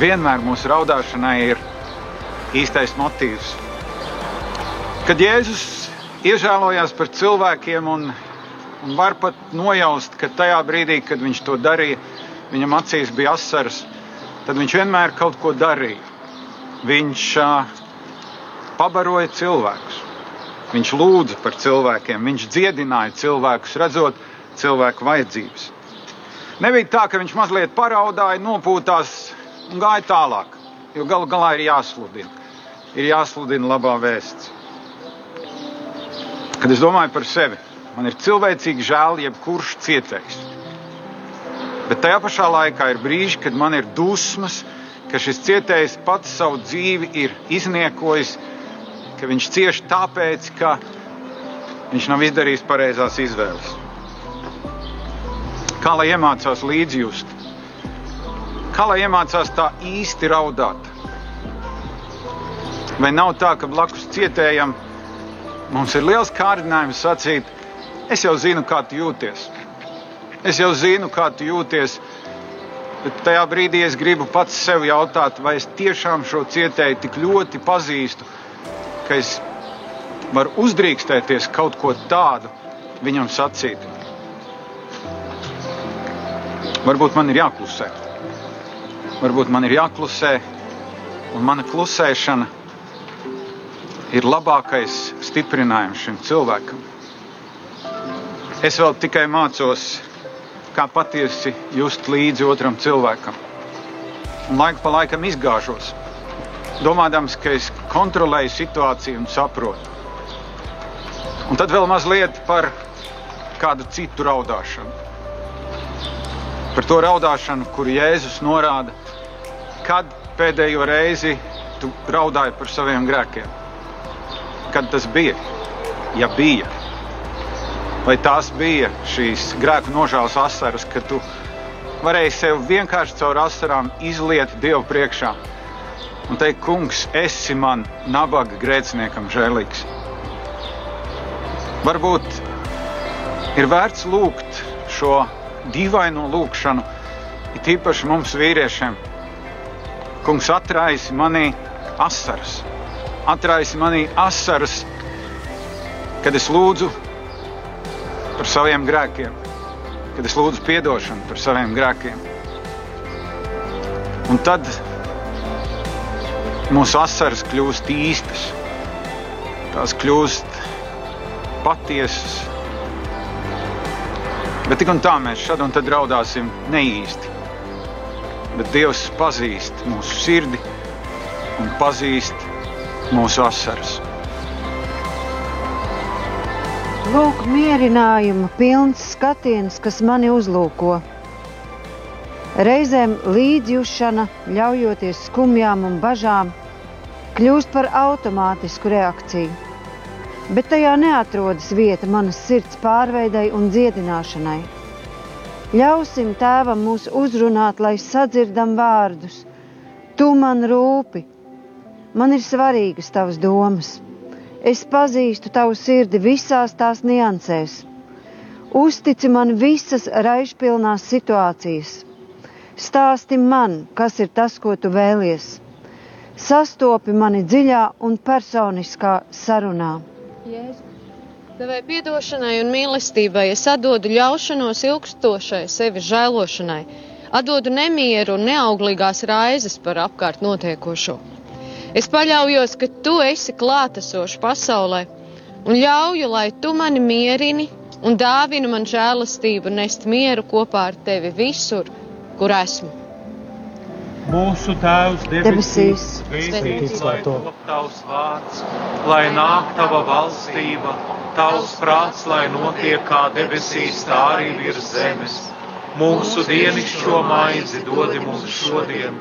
vienmēr mūsu raudāšanai ir īstais motīvs? Kad Jēzus iežēlojās par cilvēkiem un un var pat nojaust, ka tajā brīdī, kad viņš to darīja, viņam acīs bija asaras, tad viņš vienmēr kaut ko darīja. Viņš uh, pabaroja cilvēkus, viņš lūdza par cilvēkiem, viņš dziedināja cilvēkus, redzot cilvēku vajadzības. Nebija tā, ka viņš mazliet paraudāja, nopūtās un gāja tālāk, jo galu galā ir jāsludina. Ir jāsludina labā vēsts. Kad es domāju par sevi, man ir cilvēcīgi žēl jebkurš cietējs. Bet tajā pašā laikā ir brīži, kad man ir dusmas, ka šis cietējs pats savu dzīvi ir izniekojis, ka viņš cieši tāpēc, ka viņš nav izdarījis pareizās izvēles. Kā lai iemācās līdzjust? Kā lai iemācās tā īsti raudāt? Vai nav tā, ka blakus cietējam mums ir liels kārdinājums sacīt, es jau zinu, kā tu jūties. Es jau zinu, kā tu jūties. Bet tajā brīdī es gribu pats sev jautāt, vai es tiešām šo cietēju tik ļoti pazīstu, ka es varu uzdrīkstēties kaut ko tādu viņam sacīt. Varbūt man ir jāklusē. Varbūt man ir jāklusē, un mana klusēšana ir labākais stiprinājums šim cilvēkam. Es vēl tikai mācos, kā patiesi just līdzi otram cilvēkam. Un laiku pa laikam izgāžos, domādams, ka es kontrolēju situāciju un saprotu. Un tad vēl mazliet par kādu citu raudāšanu par to raudāšanu, kur Jēzus norāda, kad pēdējo reizi tu raudāji par saviem grēkiem. Kad tas bija? Ja bija. Vai tās bija šīs grēku nožēlas asaras, ka tu varēji sev vienkārši caur asarām izliet Dievu priekšā un teikt, Kungs, esi man nabaga grēciniekam žēlīgs. Varbūt ir vērts lūgt šo dīvaino lūgšanu, it īpaši mums, vīriešiem. Kungs atraisi manī asaras, atraisi manī asaras, kad es lūdzu par saviem grēkiem, kad es lūdzu atdošanu par saviem grēkiem. Un tad mūsu asaras kļūst īstas, tās kļūst patiesas Bet tik un tā mēs šad un tad raudāsim neīsti. Bet Dievs pazīst mūsu sirdi un pazīst mūsu asaras. Lūk, mierinājumu pilns skatiens, kas mani uzlūko. Reizēm līdzjūšana, ļaujoties skumjām un bažām, kļūst par automātisku reakciju bet tajā neatrodas vieta manas sirds pārveidai un dziedināšanai. Ļausim tēvam mūs uzrunāt, lai sadzirdam vārdus. Tu man rūpi, man ir svarīgas tavas domas. Es pazīstu tavu sirdi visās tās niansēs. Uztici man visas raišpilnās situācijas. Stāsti man, kas ir tas, ko tu vēlies. Sastopi mani dziļā un personiskā sarunā. Jēzu. Tavai piedošanai un mīlestībai es atdodu ļaušanos ilgstošai sevi žēlošanai, atdodu nemieru un neauglīgās raizes par apkārt notiekošo. Es paļaujos, ka tu esi klātesošs pasaulē un ļauju, lai tu mani mierini un dāvini man žēlastību nest mieru kopā ar tevi visur, kur esmu. Mūsu Tēvs debesīs, svētīts lai top tavs vārds, lai nāk tava valstība, tavs prāts, lai notiek kā debesīs, tā arī virs zemes. Mūsu dienascho maizi dod mums šodien,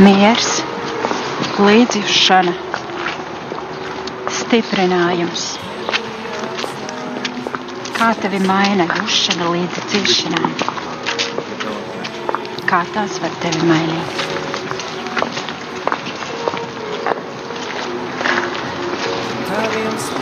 miers, līdzjūšana, stiprinājums. Kā tevi maina jūšana līdz ciešanām? Kā tās var tevi mainīt? Taviem spārniem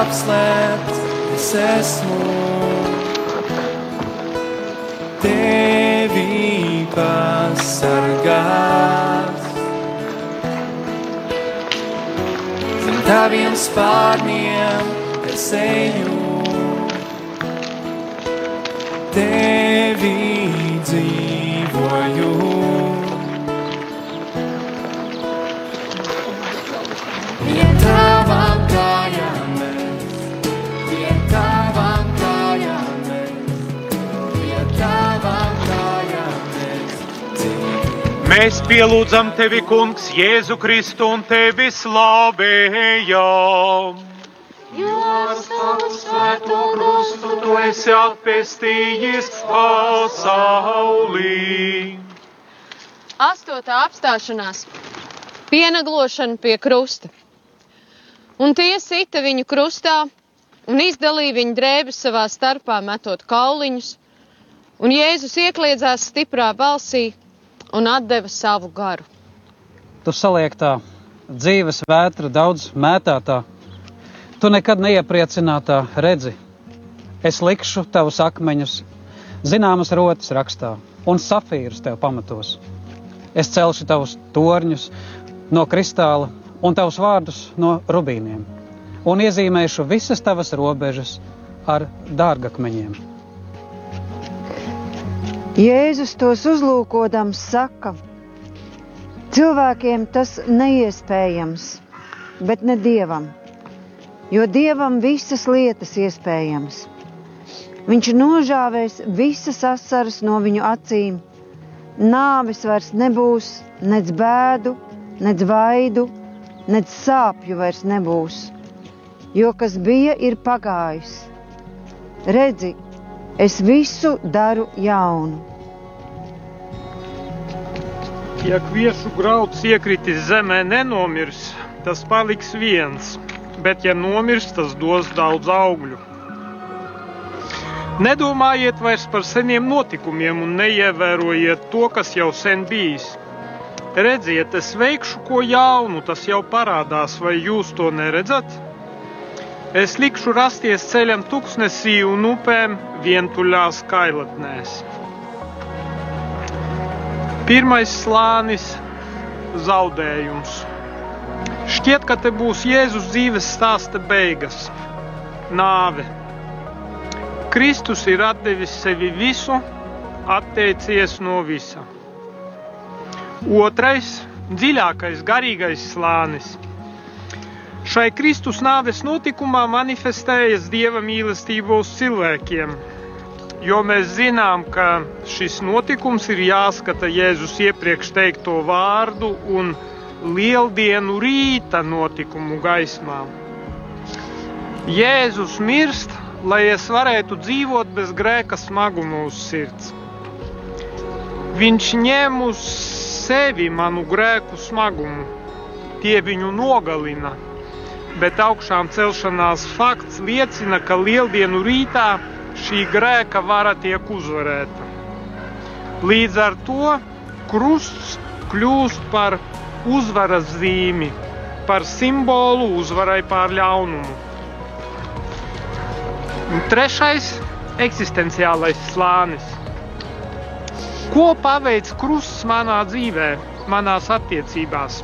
Tevi apslēpt es esmu, tevi pasargās. Zem taviem spārniem es eju, tevi dzīvoju. Mēs pielūdzam tevi, Kungs, Jēzu Kristu un tevi slavējam. Jo savu svēto krustu Tu esi atpestījis pasaulī. Astotā apstāšanās - pienaglošana pie krusta. Un tie sita viņu krustā un izdalīja viņu drēbes savā starpā, metot kauliņus, un Jēzus iekliedzās stiprā balsī un atdeva savu garu. Tu saliektā dzīves vētra daudz mētātā, tu nekad neiepriecinātā redzi. Es likšu tavus akmeņus, zināmas rotas rakstā, un safīrus tev pamatos. Es celšu tavus torņus no kristāla un tavus vārdus no rubīniem, un iezīmēšu visas tavas robežas ar dārgakmeņiem. Jēzus tos uzlūkodams saka, cilvēkiem tas neiespējams, bet ne dievam, jo dievam visas lietas iespējams. Viņš nožāvēs visas asaras no viņu acīm, nāves vairs nebūs, nec bēdu, nec vaidu, nec sāpju vairs nebūs, jo kas bija, ir pagājis. Redzi, es visu daru jaunu. Ja kviešu grauds iekritis zemē, nenomirs, tas paliks viens, bet ja nomirs, tas dos daudz augļu. Nedomājiet vairs par seniem notikumiem un neievērojiet to, kas jau sen bijis. Redziet, es veikšu ko jaunu, tas jau parādās, vai jūs to neredzat? Es likšu rasties ceļam tuksnesī un upēm vientuļās kailatnēs. Pirmais slānis - zaudējums. Šķiet, ka te būs Jēzus dzīves stāsta beigas - nāve. Kristus ir devis sevi visu, atteicies no visa. Otrais - dziļākais garīgais slānis. Šai Kristus nāves notikumā manifestējas Dieva mīlestība uz cilvēkiem, jo mēs zinām, ka šis notikums ir jāskata Jēzus iepriekš teikto vārdu un lieldienu rīta notikumu gaismā. Jēzus mirst, lai es varētu dzīvot bez grēka smaguma uz sirds. Viņš ņem uz sevi manu grēku smagumu, tie viņu nogalina, bet augšām celšanās fakts liecina, ka lieldienu rītā šī grēka vara tiek uzvarēta. Līdz ar to krusts kļūst par uzvaras zīmi, par simbolu uzvarai pār ļaunumu. Un trešais - eksistenciālais slānis. Ko paveic krusts manā dzīvē, manās attiecībās?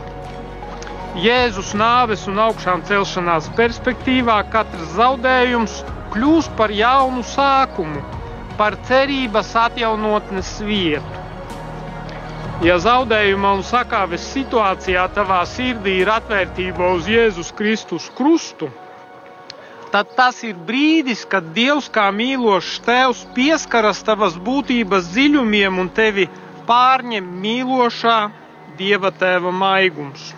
Jēzus nāves un augšām celšanās perspektīvā katrs zaudējums kļūst par jaunu sākumu, par cerības atjaunotnes vietu. Ja zaudējuma un sakāves situācijā tavā sirdī ir atvērtība uz Jēzus Kristus krustu, tad tas ir brīdis, kad Dievs kā mīlošs tēvs pieskaras tavas būtības dziļumiem un tevi pārņem mīlošā Dieva tēva maigums.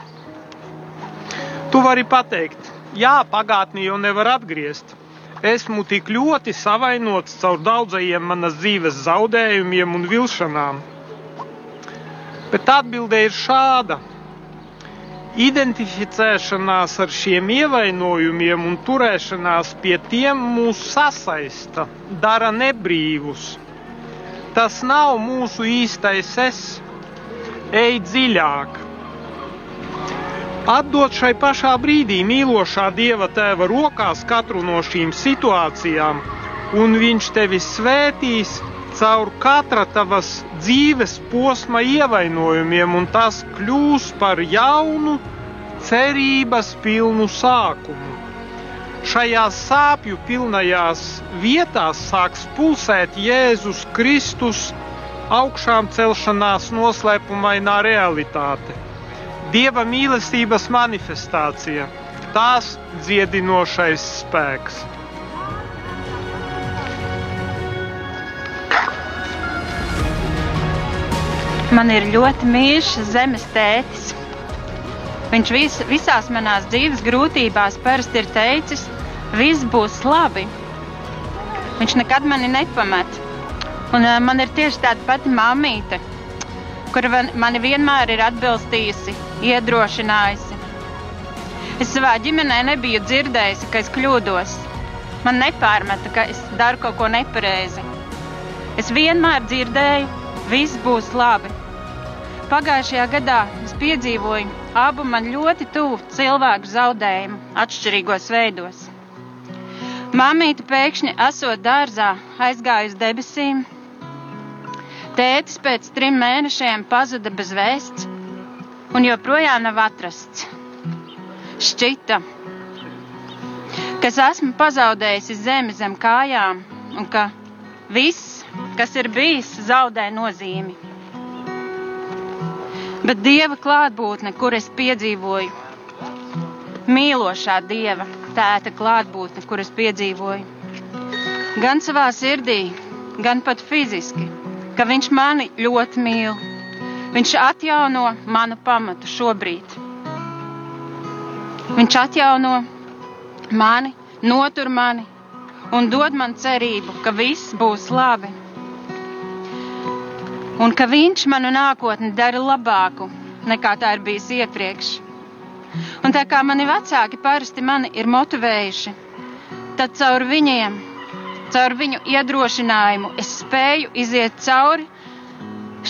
Tu vari pateikt, jā, pagātni jau nevar atgriezt. Esmu tik ļoti savainots caur daudzajiem manas dzīves zaudējumiem un vilšanām. Bet atbilde ir šāda. Identificēšanās ar šiem ievainojumiem un turēšanās pie tiem mūs sasaista, dara nebrīvus. Tas nav mūsu īstais es. Ej dziļāk! Atdot šai pašā brīdī mīlošā Dieva tēva rokās katru no šīm situācijām, un Viņš tevi svētīs caur katra tavas dzīves posma ievainojumiem, un tas kļūs par jaunu, cerības pilnu sākumu. Šajās sāpju pilnajās vietās sāks pulsēt Jēzus Kristus augšām celšanās noslēpumainā realitāte. Dieva mīlestības manifestācija, tās dziedinošais spēks. Man ir ļoti mīļš zemes tētis. Viņš vis, visās manās dzīves grūtībās parasti ir teicis, viss būs labi. Viņš nekad mani nepamet. Un uh, man ir tieši tāda pati mamīte, kura mani vienmēr ir atbilstījusi, iedrošinājusi. Es savā ģimenē nebiju dzirdējusi, ka es kļūdos. Man nepārmeta, ka es daru kaut ko nepareizi. Es vienmēr dzirdēju, viss būs labi. Pagājušajā gadā es piedzīvoju abu man ļoti tuvu cilvēku zaudējumu atšķirīgos veidos. Māmīte pēkšņi esot dārzā aizgājusi debesīm, Tētis pēc trim mēnešiem pazuda bez vēsts un joprojām nav atrasts. Šķita, ka es esmu pazaudējis zemi zem kājām un ka viss, kas ir bijis, zaudē nozīmi. Bet dieva klātbūtne, kur es piedzīvoju, mīlošā dieva tēta klātbūtne, kur es piedzīvoju, gan savā sirdī, gan pat fiziski ka viņš mani ļoti mīl. Viņš atjauno manu pamatu šobrīd. Viņš atjauno mani, notur mani un dod man cerību, ka viss būs labi. Un ka viņš manu nākotni dara labāku nekā tā ir bijis iepriekš. Un tā kā mani vecāki parasti mani ir motivējuši, tad caur viņiem caur viņu iedrošinājumu es spēju iziet cauri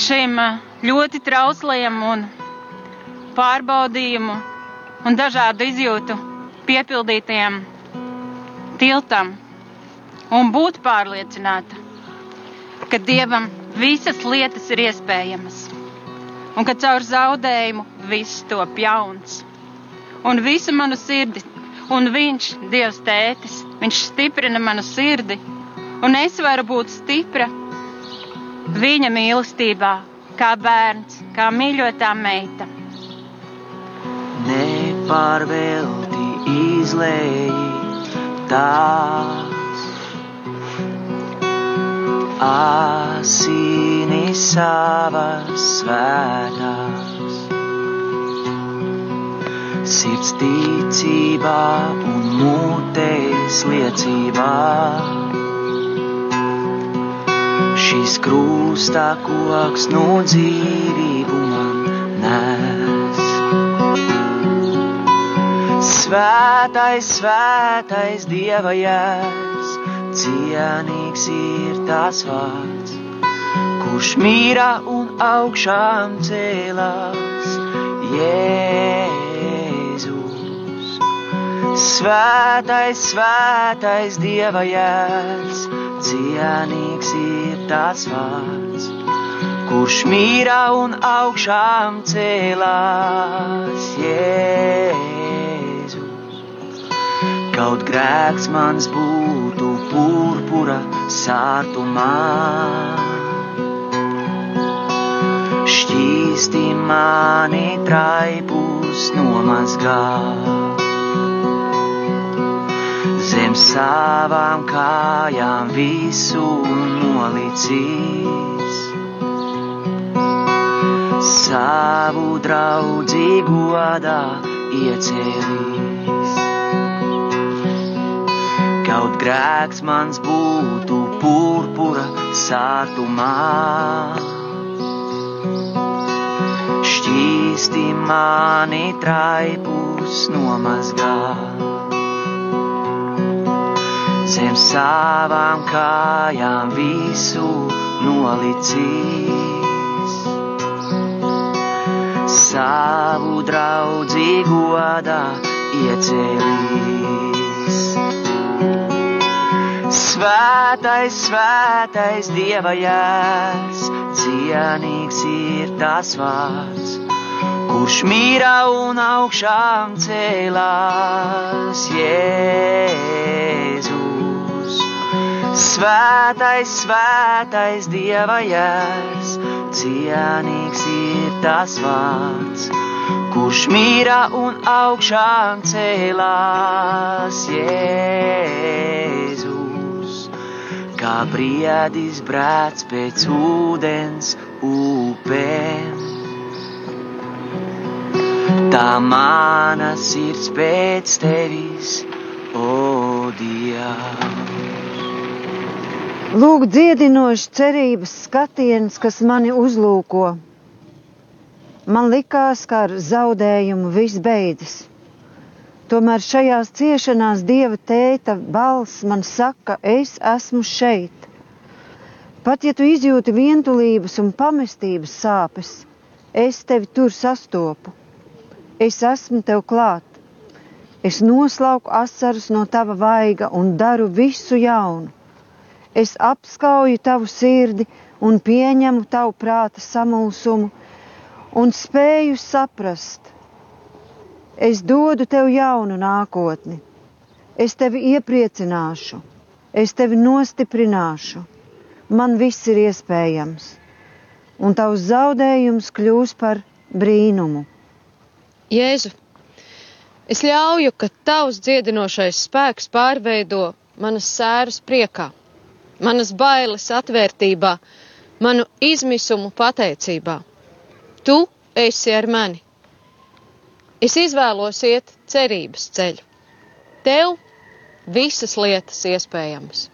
šim eh, ļoti trauslajam un pārbaudījumu un dažādu izjūtu piepildītajam tiltam un būt pārliecināta, ka Dievam visas lietas ir iespējamas un ka caur zaudējumu viss top jauns. Un visu manu sirdi, un viņš, Dievs tētis, Viņš stiprina manu sirdi, un es varu būt stipra viņa mīlestībā, kā bērns, kā mīļotā meita. Nepārvelti izlēji tās asinis savas svētās sirds ticībā un mutēs liecībā. Šis krustā koks no dzīvību man nes. Svētais, svētais Dieva jēs, cienīgs ir tās vārds, kurš mīra un augšām cēlās. Yeah. Svētais, svētais Dieva jērs, cienīgs ir tās vārds, kurš mīra un augšām cēlās Jēzus. Kaut grēks mans būtu purpura sārtumā, šķīsti mani traipus nomazgāt zem savām kājām visu nolicīs. Savu draudzīgu godā iecēlīs. Kaut grēks mans būtu purpura sārtumā, šķīsti mani traipus nomazgā. Zem savām kājām visu nolicīs. Savu draudzīgu godā iecēlīs. Svētais, svētais Dieva jērs, cienīgs ir tas vārds, kurš mīra un augšām cēlās Jēzus. Svētais, svētais Dieva jērs, cienīgs ir tas vārds, kurš mīra un augšām cēlās Jēzus. Kā briedis brēc pēc ūdens upēm, tā mana sirds pēc tevis, o Dievs. Lūk, dziedinošs cerības skatiens, kas mani uzlūko. Man likās, ka ar zaudējumu viss beidzas. Tomēr šajās ciešanās Dieva tēta balss man saka, es esmu šeit. Pat ja tu izjūti vientulības un pamestības sāpes, es tevi tur sastopu. Es esmu tev klāt. Es noslauku asaras no tava vaiga un daru visu jaunu. Es apskauju tavu sirdi un pieņemu tavu prāta samulsumu un spēju saprast. Es dodu tev jaunu nākotni. Es tevi iepriecināšu, es tevi nostiprināšu. Man viss ir iespējams, un tavs zaudējums kļūs par brīnumu. Jēzu, es ļauju, ka tavs dziedinošais spēks pārveido manas sēras priekā, manas bailes atvērtībā, manu izmisumu pateicībā. Tu esi ar mani. Es izvēlos iet cerības ceļu. Tev visas lietas iespējamas.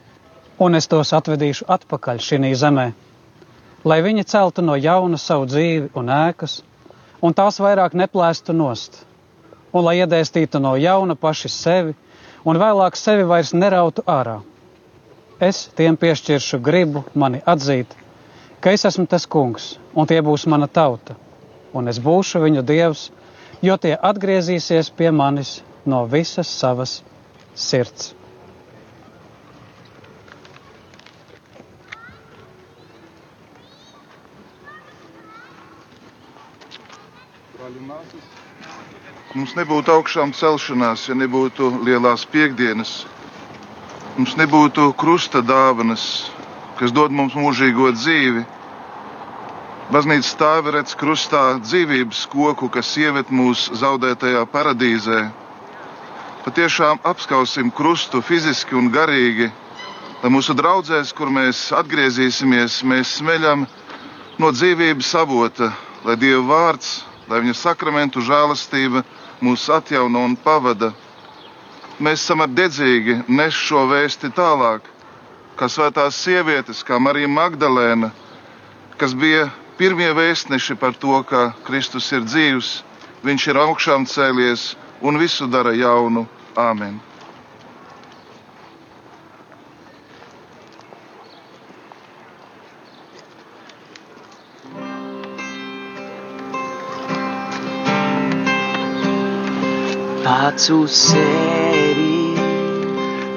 Un es tos atvedīšu atpakaļ šī zemē, lai viņi celtu no jauna savu dzīvi un ēkas, un tās vairāk neplēstu nost, un lai iedēstītu no jauna paši sevi, un vēlāk sevi vairs nerautu ārā. Es tiem piešķiršu gribu mani atzīt, ka es esmu tas kungs, un tie būs mana tauta, un es būšu viņu dievs, jo tie atgriezīsies pie manis no visas savas sirds. Mums nebūtu augšām celšanās, ja nebūtu lielās piekdienas. Mums nebūtu krusta dāvanas, kas dod mums mūžīgo dzīvi. Baznīca stāvi redz krustā dzīvības koku, kas ievet mūsu zaudētajā paradīzē. Patiešām apskausim krustu fiziski un garīgi, lai mūsu draudzēs, kur mēs atgriezīsimies, mēs smeļam no dzīvības avota, lai Dieva vārds, lai viņa sakramentu žēlastība mūs atjauno un pavada. Mēs esam dedzīgi nes šo vēsti tālāk, kā svētās sievietes, kā Marija Magdalēna, kas bija pirmie vēstneši par to, ka Kristus ir dzīvs, viņš ir augšām cēlies un visu dara jaunu. Āmen! Pats uz sevi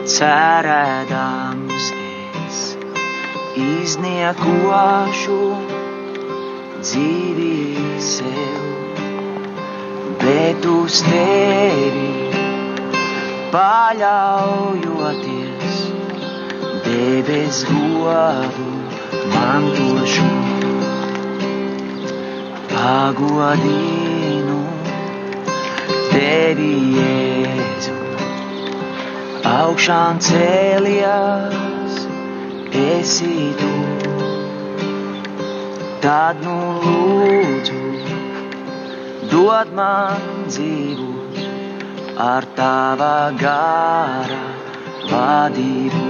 cerēdams es izniekošu dzīvi sev, bet uz tevi paļaujoties debes godu mantošu pagodinu tevi, Jēzu. Augšām cēlies, esi tu. Tad nu lūdzu, dod man dzīvu ar tava gara vadību.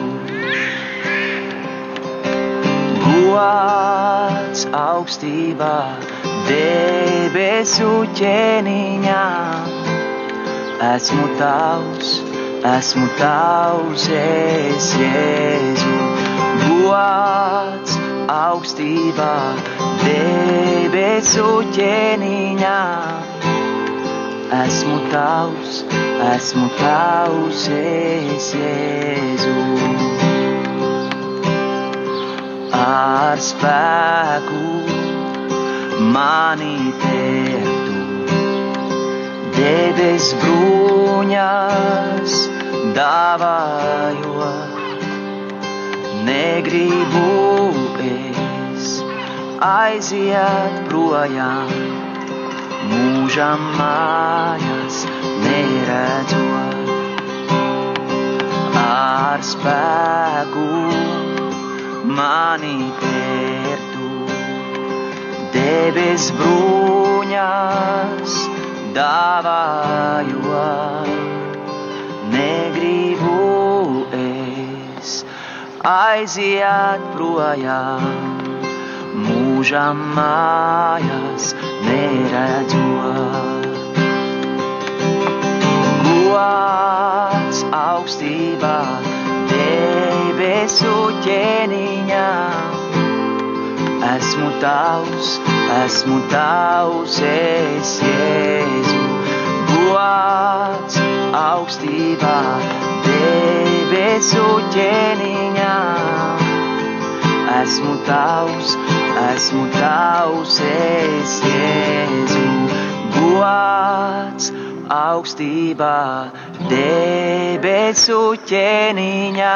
Gods augstībā, debesu ķēniņā, esmu tavs, esmu tavs, es Jēzu. Gods augstībā, debesu ķēniņā, esmu tavs, esmu tavs, es Jēzu. Ar spēku mani tērtu, debes bruņas dāvājot, negribu es aiziet projām, mūžam mājas neredzot. Ar spēku mani tērtu, debes bruņas dāvājot, negribu es aiziet projām, mūžam mājas neredzot. Gods augstībā, debesu ķēniņā. Esmu tavs, esmu tavs, es Jēzu. Gods augstībā, debesu ķēniņā. Esmu tavs, esmu tavs, es Jēzu. Gods augstībā, debesu ķēniņā.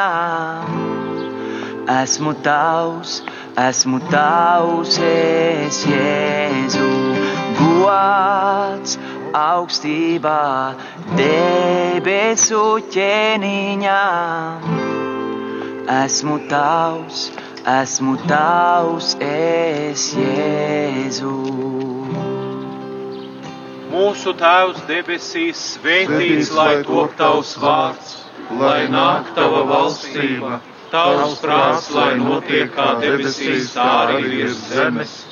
Esmu tavs, esmu tavs, es Jēzu. Gods augstībā, debesu ķēniņā. Esmu tavs, esmu tavs, es Jēzu. Mūsu Tēvs debesīs, svētīts lai top tavs vārds, lai nāk tava valstība, tavs prāts, lai notiek kā debesīs, tā arī virs zemes.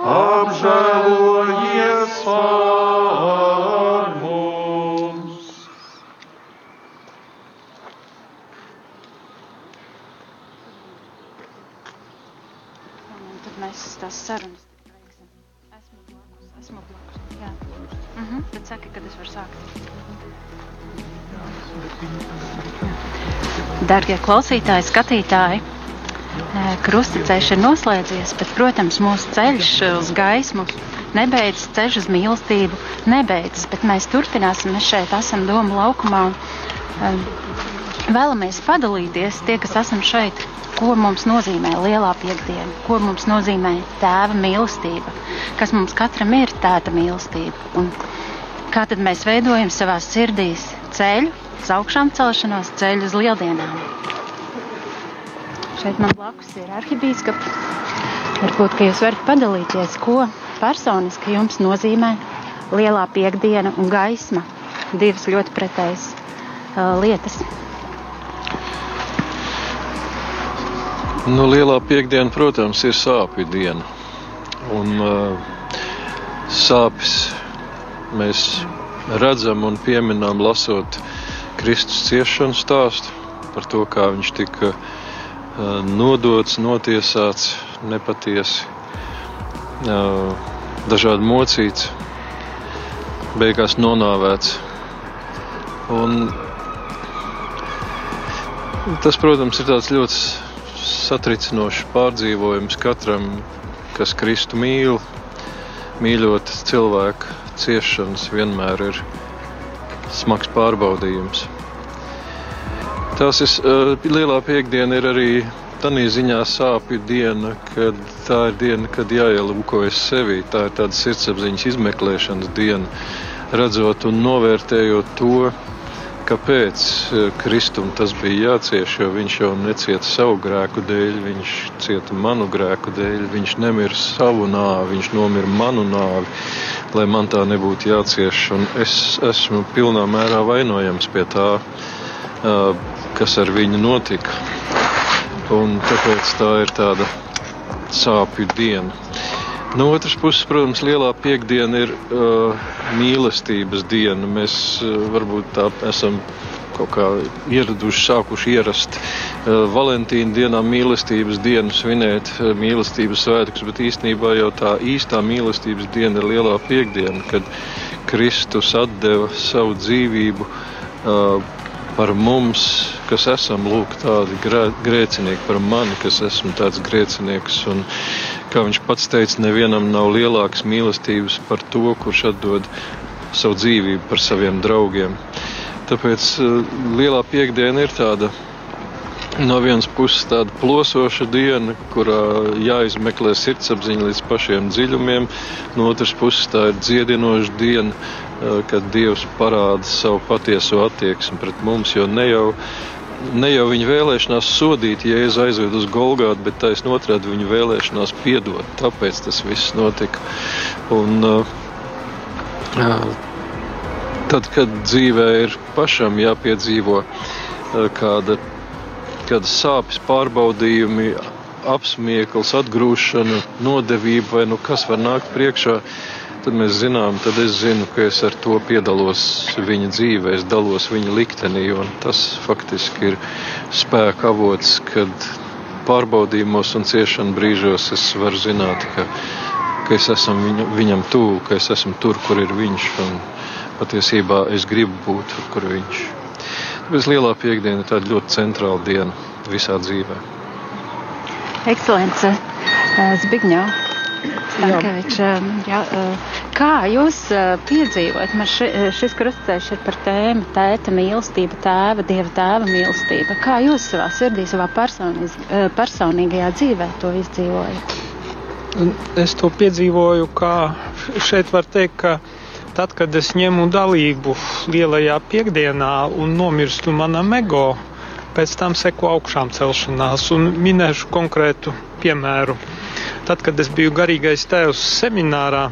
Apžēlojies par mums! Un tad mēs tās sarunas veiksim. Esmu blakus, esmu blakus. Jā. Mhm, tad saki, kad es varu sākt. Darbie klausītāji, skatītāji, krustaceļš ir noslēdzies, bet, protams, mūsu ceļš uz gaismu nebeidzas, ceļš uz mīlestību nebeidzas, mēs turpināsim. Mēs šeit esam Doma laukumā um, vēlamies padalīties tie, kas esam šeit, ko mums nozīmē lielā piekdiena, ko mums nozīmē tēva mīlestība, kas mums katram ir tēta mīlestība. Un kā tad mēs veidojam savā sirdīs ceļu uz augšām celšanos, ceļu uz lieldienām. Šeit man blakus ir arhibīskaps. Varbūt, ka jūs varat padalīties, ko personiski jums nozīmē lielā piekdiena un gaisma. Divas ļoti pretējas uh, lietas. Nu, lielā piekdiena, protams, ir sāpju diena. Un uh, sāpes mēs redzam un pieminām, lasot Kristus ciešanu stāstu par to, kā viņš tika uh, nodots, notiesāts nepatiesi, uh, dažādi mocīts, beigās nonāvēts. Un tas, protams, ir tāds ļoti satricinošs pārdzīvojums katram, kas Kristu mīl. Mīļot cilvēku ciešanas vienmēr ir smags pārbaudījums. Tās ir uh, lielā piekdiena, ir arī tādā ziņā sāpju diena, kad tā ir diena, kad jāielūkojas sevi. Tā ir tāda sirdsapziņas izmeklēšanas diena, redzot un novērtējot to, kāpēc Kristum tas bija jācieš, jo viņš jau necieta savu grēku dēļ, viņš cieta manu grēku dēļ, viņš nemira savu nāvi, viņš nomira manu nāvi, lai man tā nebūtu jācieš. Un es esmu pilnā mērā vainojams pie tā, kas ar viņu notika. Un tāpēc tā ir tāda sāpju diena. No otras puses, protams, lielā piekdiena ir uh, mīlestības diena. Mēs uh, varbūt tā esam kaut kā ieraduši, sākuši ierast uh, Valentīna dienā mīlestības dienu, svinēt uh, mīlestības svētkus, bet īstenībā jau tā īstā mīlestības diena ir lielā piekdiena, kad Kristus atdeva savu dzīvību uh, par mums, kas esam lūk, tādi grēcinieki, par mani, kas esmu tāds grēcinieks. Un, kā viņš pats teica, nevienam nav lielākas mīlestības par to, kurš atdod savu dzīvību par saviem draugiem. Tāpēc uh, lielā piekdiena ir tāda no vienas puses tāda plosoša diena, kurā jāizmeklē sirdsapziņa līdz pašiem dziļumiem, no otras puses tā ir dziedinoša diena, Eh, kad Dievs parāda savu patieso attieksmi pret mums. Jo ne jau, ne jau viņa vēlēšanās sodīt, ja es aizvedu uz Golgātu, bet taisnība otrādi viņa vēlēšanās piedot. Tāpēc tas viss notika. Un, uh, tad, kad dzīvē ir pašam jāpiedzīvo kāda, kāda sāpes pārbaudījumi, apsmiekls, atgrūšana, nodevība vai nu kas var nākt priekšā, tad mēs zinām, tad es zinu, ka es ar to piedalos viņa dzīvē, es dalos viņa liktenī. Tas faktiski ir spēka avots, kad pārbaudījumos un ciešanu brīžos es varu zināt, ka, ka es esmu viņu, viņam tuvu, ka es esmu tur, kur ir viņš. Un patiesībā es gribu būt tur, kur viņš ir. Tāpēc lielā piekdiena ir tāda ļoti centrāla diena visā dzīvē. Ekscelence, Zbigņau. Stankevičs, jā, kā jūs piedzīvojat? Man ši, šis krustceļš ir par tēmu tēta mīlestība, tēva, dieva tēva mīlestība. Kā jūs savā sirdī, savā personīgajā dzīvē to izdzīvojat? Es to piedzīvoju, kā šeit var teikt, ka tad, kad es ņemu dalību lielajā piekdienā un nomirstu manam ego, pēc tam seko augšām celšanās un minēšu konkrētu piemēru. Tad, kad es biju garīgais tēvs seminārā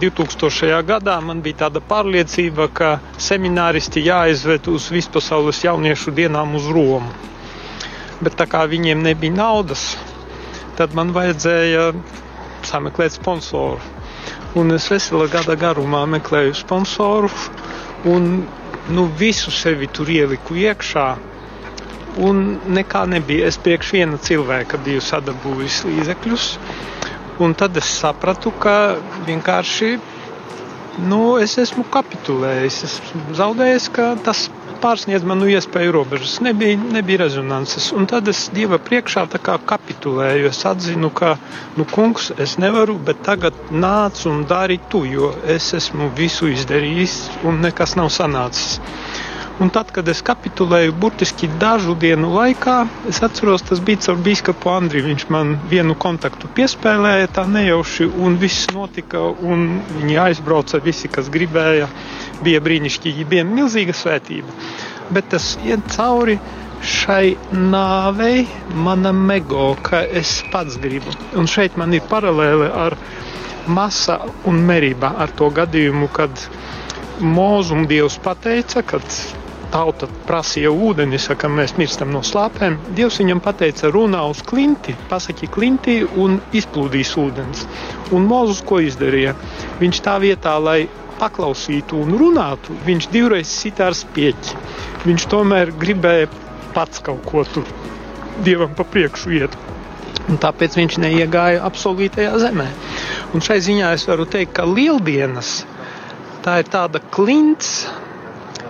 2000. gadā, man bija tāda pārliecība, ka semināristi jāizved uz vispasaules jauniešu dienām uz Romu. Bet tā kā viņiem nebija naudas, tad man vajadzēja sameklēt sponsoru. Un es vesela gada garumā meklēju sponsoru un nu, visu sevi tur ieliku iekšā un nekā nebija. Es priekš viena cilvēka biju sadabūjis līdzekļus, un tad es sapratu, ka vienkārši nu, es esmu kapitulējis. Es zaudēju, ka tas pārsniedz manu iespēju robežas. Nebija, nebija rezonances. Un tad es Dieva priekšā kapitulēju. Es atzinu, ka, nu, kungs, es nevaru, bet tagad nāc un dari tu, jo es esmu visu izdarījis un nekas nav sanācis. Un tad, kad es kapitulēju burtiski dažu dienu laikā, es atceros, tas bija caur biskupu Andriju. Viņš man vienu kontaktu piespēlēja tā nejauši, un viss notika, un viņi aizbrauca visi, kas gribēja. Bija brīnišķīgi, bija milzīga svētība. Bet tas iet cauri šai nāvei, manam ego, ka es pats gribu. Un šeit man ir paralēle ar masa un merībā, ar to gadījumu, kad mūzum Dievs pateica, kad tauta prasīja ūdeni, saka, mēs mirstam no slāpēm. Dievs viņam teica, runā uz klinti, pasaki klintī un izplūdīs ūdens. Un Mozus ko izdarīja? Viņš tā vietā, lai paklausītu un runātu, viņš divreiz sita ar spieķi. Viņš tomēr gribēja pats kaut ko tur dievam pa priekšu iet. Un tāpēc viņš neiegāja absolūtajā zemē. Un šai ziņā es varu teikt, ka lieldienas tā ir tāda klints,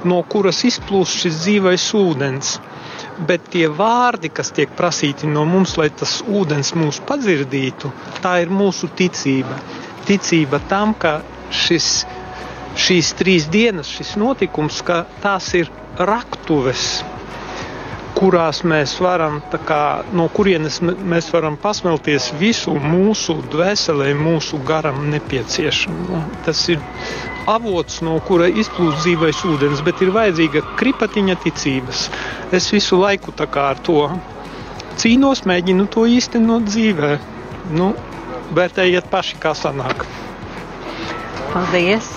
no kuras izplūst šis dzīvais ūdens. Bet tie vārdi, kas tiek prasīti no mums, lai tas ūdens mūs padzirdītu, tā ir mūsu ticība. Ticība tam, ka šis, šīs trīs dienas, šis notikums, ka tās ir raktuves, kurās mēs varam, kā, no kurienes mēs varam pasmelties visu mūsu dvēselē, mūsu garam nepieciešamo. Tas ir avots, no kura izplūst dzīvais ūdens, bet ir vajadzīga kripatiņa ticības. Es visu laiku ar to cīnos, mēģinu to īstenot dzīvē. Nu, vērtējiet paši, kā sanāk. Paldies!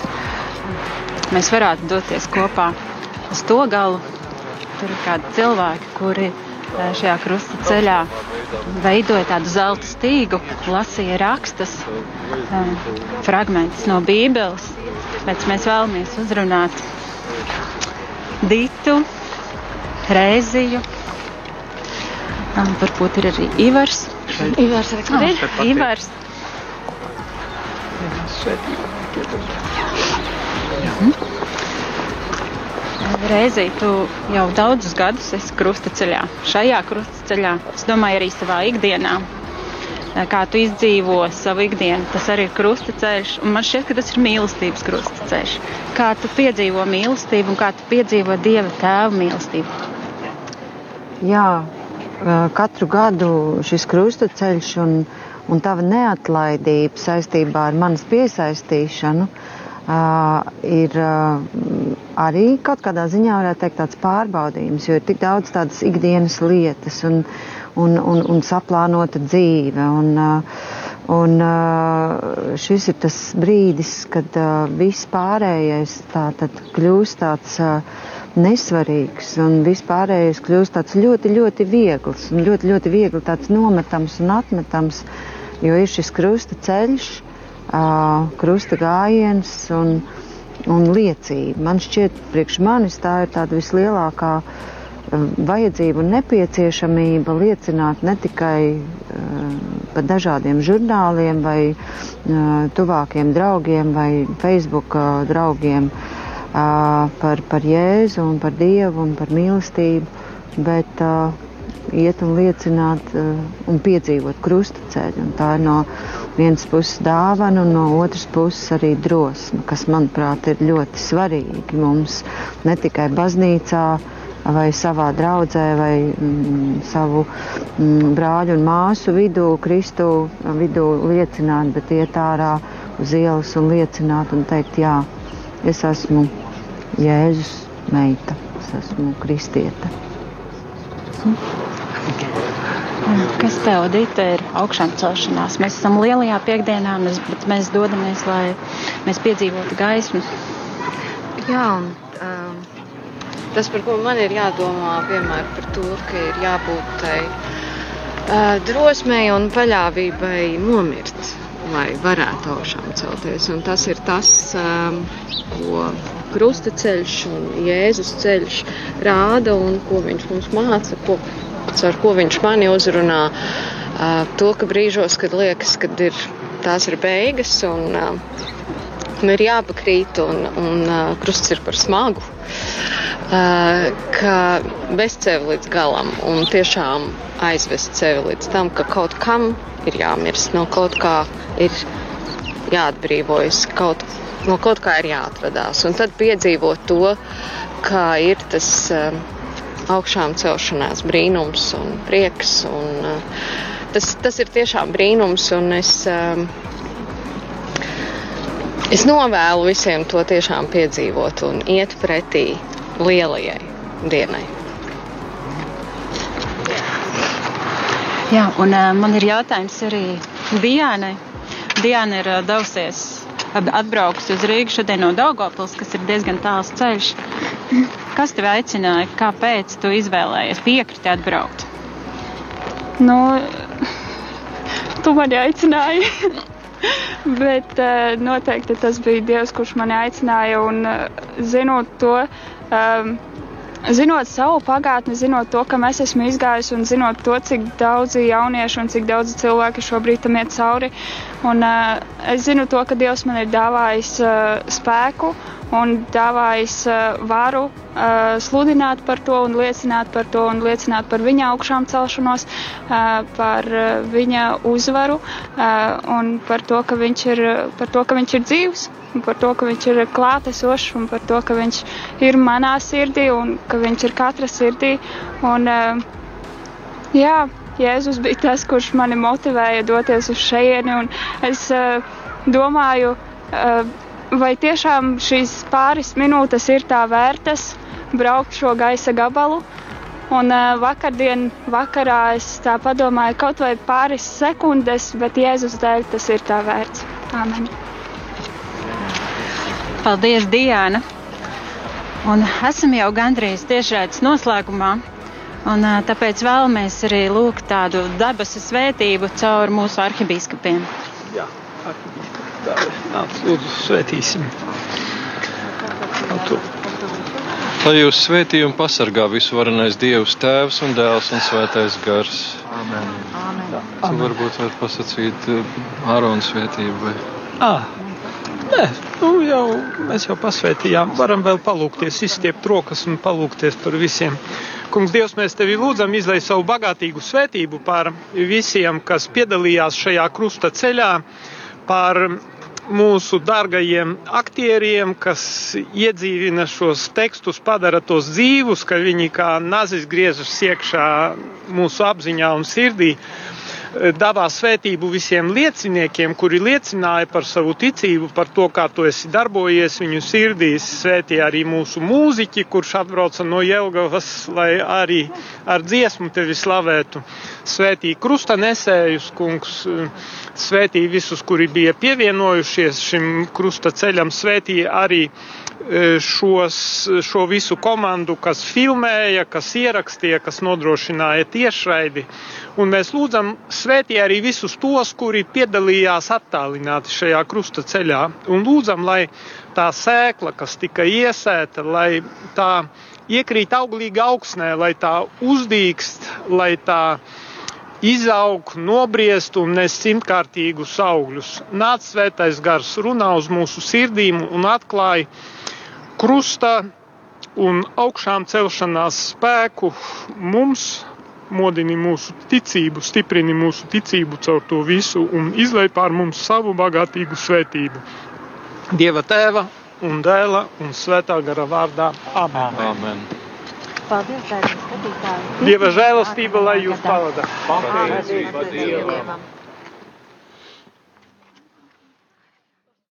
Mēs varētu doties kopā uz to galu, Tur ir kādi cilvēki, kuri šajā krusta ceļā veidoja tādu zelta stīgu, lasīja rakstus, e, fragmentus no Bībeles. Tāpēc mēs vēlamies uzrunāt Dītu, Rēziju. Varbūt ir arī Ivars. Ivars, kur ir? Ivars. Mhm. Reizī tu jau daudzus gadus esi krustaceļā. Šajā krustaceļā, es domāju, arī savā ikdienā. Kā tu izdzīvo savu ikdienu, tas arī ir krustaceļš. Man šķiet, ka tas ir mīlestības krustaceļš. Kā tu piedzīvo mīlestību un kā tu piedzīvo Dieva tēva mīlestību? Jā, katru gadu šis krustaceļš un, un tava neatlaidība saistībā ar manas piesaistīšanu Uh, ir uh, arī kaut kādā ziņā, varētu teikt, tāds pārbaudījums, jo ir tik daudz tādas ikdienas lietas un, un, un, un saplānota dzīve. Un, uh, un šis ir tas brīdis, kad viss pārējais tā, kļūst tāds nesvarīgs un viss pārējais kļūst tāds ļoti, ļoti viegls un ļoti, ļoti viegli tāds nometams un atmetams, jo ir šis krusta ceļš krusta gājiens un, un liecība. Man šķiet, priekš manis tā ir tāda vislielākā vajadzība un nepieciešamība liecināt ne tikai par dažādiem žurnāliem vai tuvākiem draugiem vai Facebook draugiem par, par Jēzu un par Dievu un par mīlestību, bet iet un liecināt un piedzīvot krusta ceļu. Un tā ir no vienas puses dāvana un no otras puses arī drosme, kas, manuprāt, ir ļoti svarīgi mums ne tikai baznīcā vai savā draudzē vai mm, savu mm, brāļu un māsu vidū, Kristu vidū liecināt, bet iet ārā uz ielas un liecināt un teikt, jā, es esmu Jēzus meita, es esmu kristieta. Mm. Kas tev, Dita, ir augšām celšanās? Mēs esam lielajā piekdienā, bet mēs dodamies, lai mēs piedzīvotu gaismu. Jā, un um, tas, par ko man ir jādomā, vienmēr par to, ka ir jābūt tai uh, drosmei un paļāvībai nomirt, lai varētu augšām celties. Un tas ir tas, um, ko krusta ceļš un Jēzus ceļš rāda un ko viņš mums māca. Ko ar ko viņš mani uzrunā. To, ka brīžos, kad liekas, ka ir, tās ir beigas un, un ir jāpakrīt un, un krusts ir par smagu, ka vest sevi līdz galam un tiešām aizvest sevi līdz tam, ka kaut kam ir jāmirst, no kaut kā ir jāatbrīvojas, kaut, no kaut kā ir jāatvadās. Un tad piedzīvot to, kā ir tas. Uh, augšām celšanās brīnums un prieks. Un, uh, tas, tas ir tiešām brīnums, un es, um, es novēlu visiem to tiešām piedzīvot un iet pretī lielajai dienai. Jā, un uh, man ir jautājums arī Diānai. Diana ir uh, devusies, atbraukusi uz Rīgu šodien no Daugopils, kas ir diezgan tāls ceļš. Kas tev aicināja, kāpēc tu izvēlējies piekrist atbraukt? Nu, tu mani aicināji. Bet uh, noteikti tas bija Dievs, kurš mani aicināja. Un, uh, zinot to, um, zinot savu pagātni, zinot to, ka es esmu izgājis un zinot to, cik daudzi jaunieši un cik daudzi cilvēki šobrīd tam iet cauri. Un, uh, es zinu to, ka Dievs man ir dāvājis uh, spēku un dāvājis uh, varu uh, sludināt par to un liecināt par to un liecināt par viņa augšām celšanos, uh, par viņa uzvaru un par to, ka viņš ir, to, ka viņš ir dzīvs. Un par to, ka viņš ir klātesošs, un par to, ka viņš ir manā sirdī, un ka viņš ir katra sirdī. Un, jā, Jēzus bija tas, kurš mani motivēja doties uz šejieni. Es uh, domāju, vai tiešām šīs pāris minūtes ir tā vērtas braukt šo gaisa gabalu. Un uh, vakardien vakarā es tā padomāju, kaut vai pāris sekundes, bet Jēzus dēļ tas ir tā vērts. Amen. Paldies, Diana! Un esam jau gandrīz tiešraides noslēgumā. Un, uh, tāpēc vēlamies arī lūgt tādu debesu svētību caur mūsu arhibīskapiem. Jā, arhibīskapiem. Nāc, lūdzu, svētīsim. Lai jūs svētī un pasargā visvarenais Dievs, Tēvs un Dēls un Svētais Gars. Amen. Amen. Tu varbūt var pasakīt Ārona svētību. Vai? Ah. Nē, nu jau, mēs jau pasvētījām. Varam vēl palūkties, izstiept rokas un palūkties par visiem. Kungs, Dievs, mēs tevi lūdzam, izlai savu bagātīgu svētību par visiem, kas piedalījās šajā krusta ceļā, par mūsu dārgajiem aktieriem, kas iedzīvina šos tekstus, padara tos dzīvus, ka viņi kā nazis griežas iekšā mūsu apziņā un sirdī. Davā svētību visiem lieciniekiem, kuri liecināja par savu ticību, par to, kā tu esi darbojies viņu sirdīs. Svētī arī mūsu mūziķi, kurš atbrauca no Jelgavas, lai arī ar dziesmu tevi slavētu. Svētī krusta nesējus, kungs, svētī visus, kuri bija pievienojušies šim krusta ceļam, svētī arī šos, šo visu komandu, kas filmēja, kas ierakstīja, kas nodrošināja tiešraidi. Un mēs lūdzam svētī arī visus tos, kuri piedalījās attālināti šajā krusta ceļā. Un lūdzam, lai tā sēkla, kas tika iesēta, lai tā iekrīt auglīgi augsnē, lai tā uzdīkst, lai tā izaug, nobriest un nes simtkārtīgus augļus. Nāc svētais gars, runā uz mūsu sirdīm un atklāja krusta un augšām celšanās spēku mums, modini mūsu ticību, stiprini mūsu ticību caur to visu un izlai pār mums savu bagātīgu svētību. Dieva tēva un dēla un svētā gara vārdā. Amen. Amen. Paldies, dārgie skatītāji! Dieva žēlastība, lai jūs pavada. Pateicība Dievam!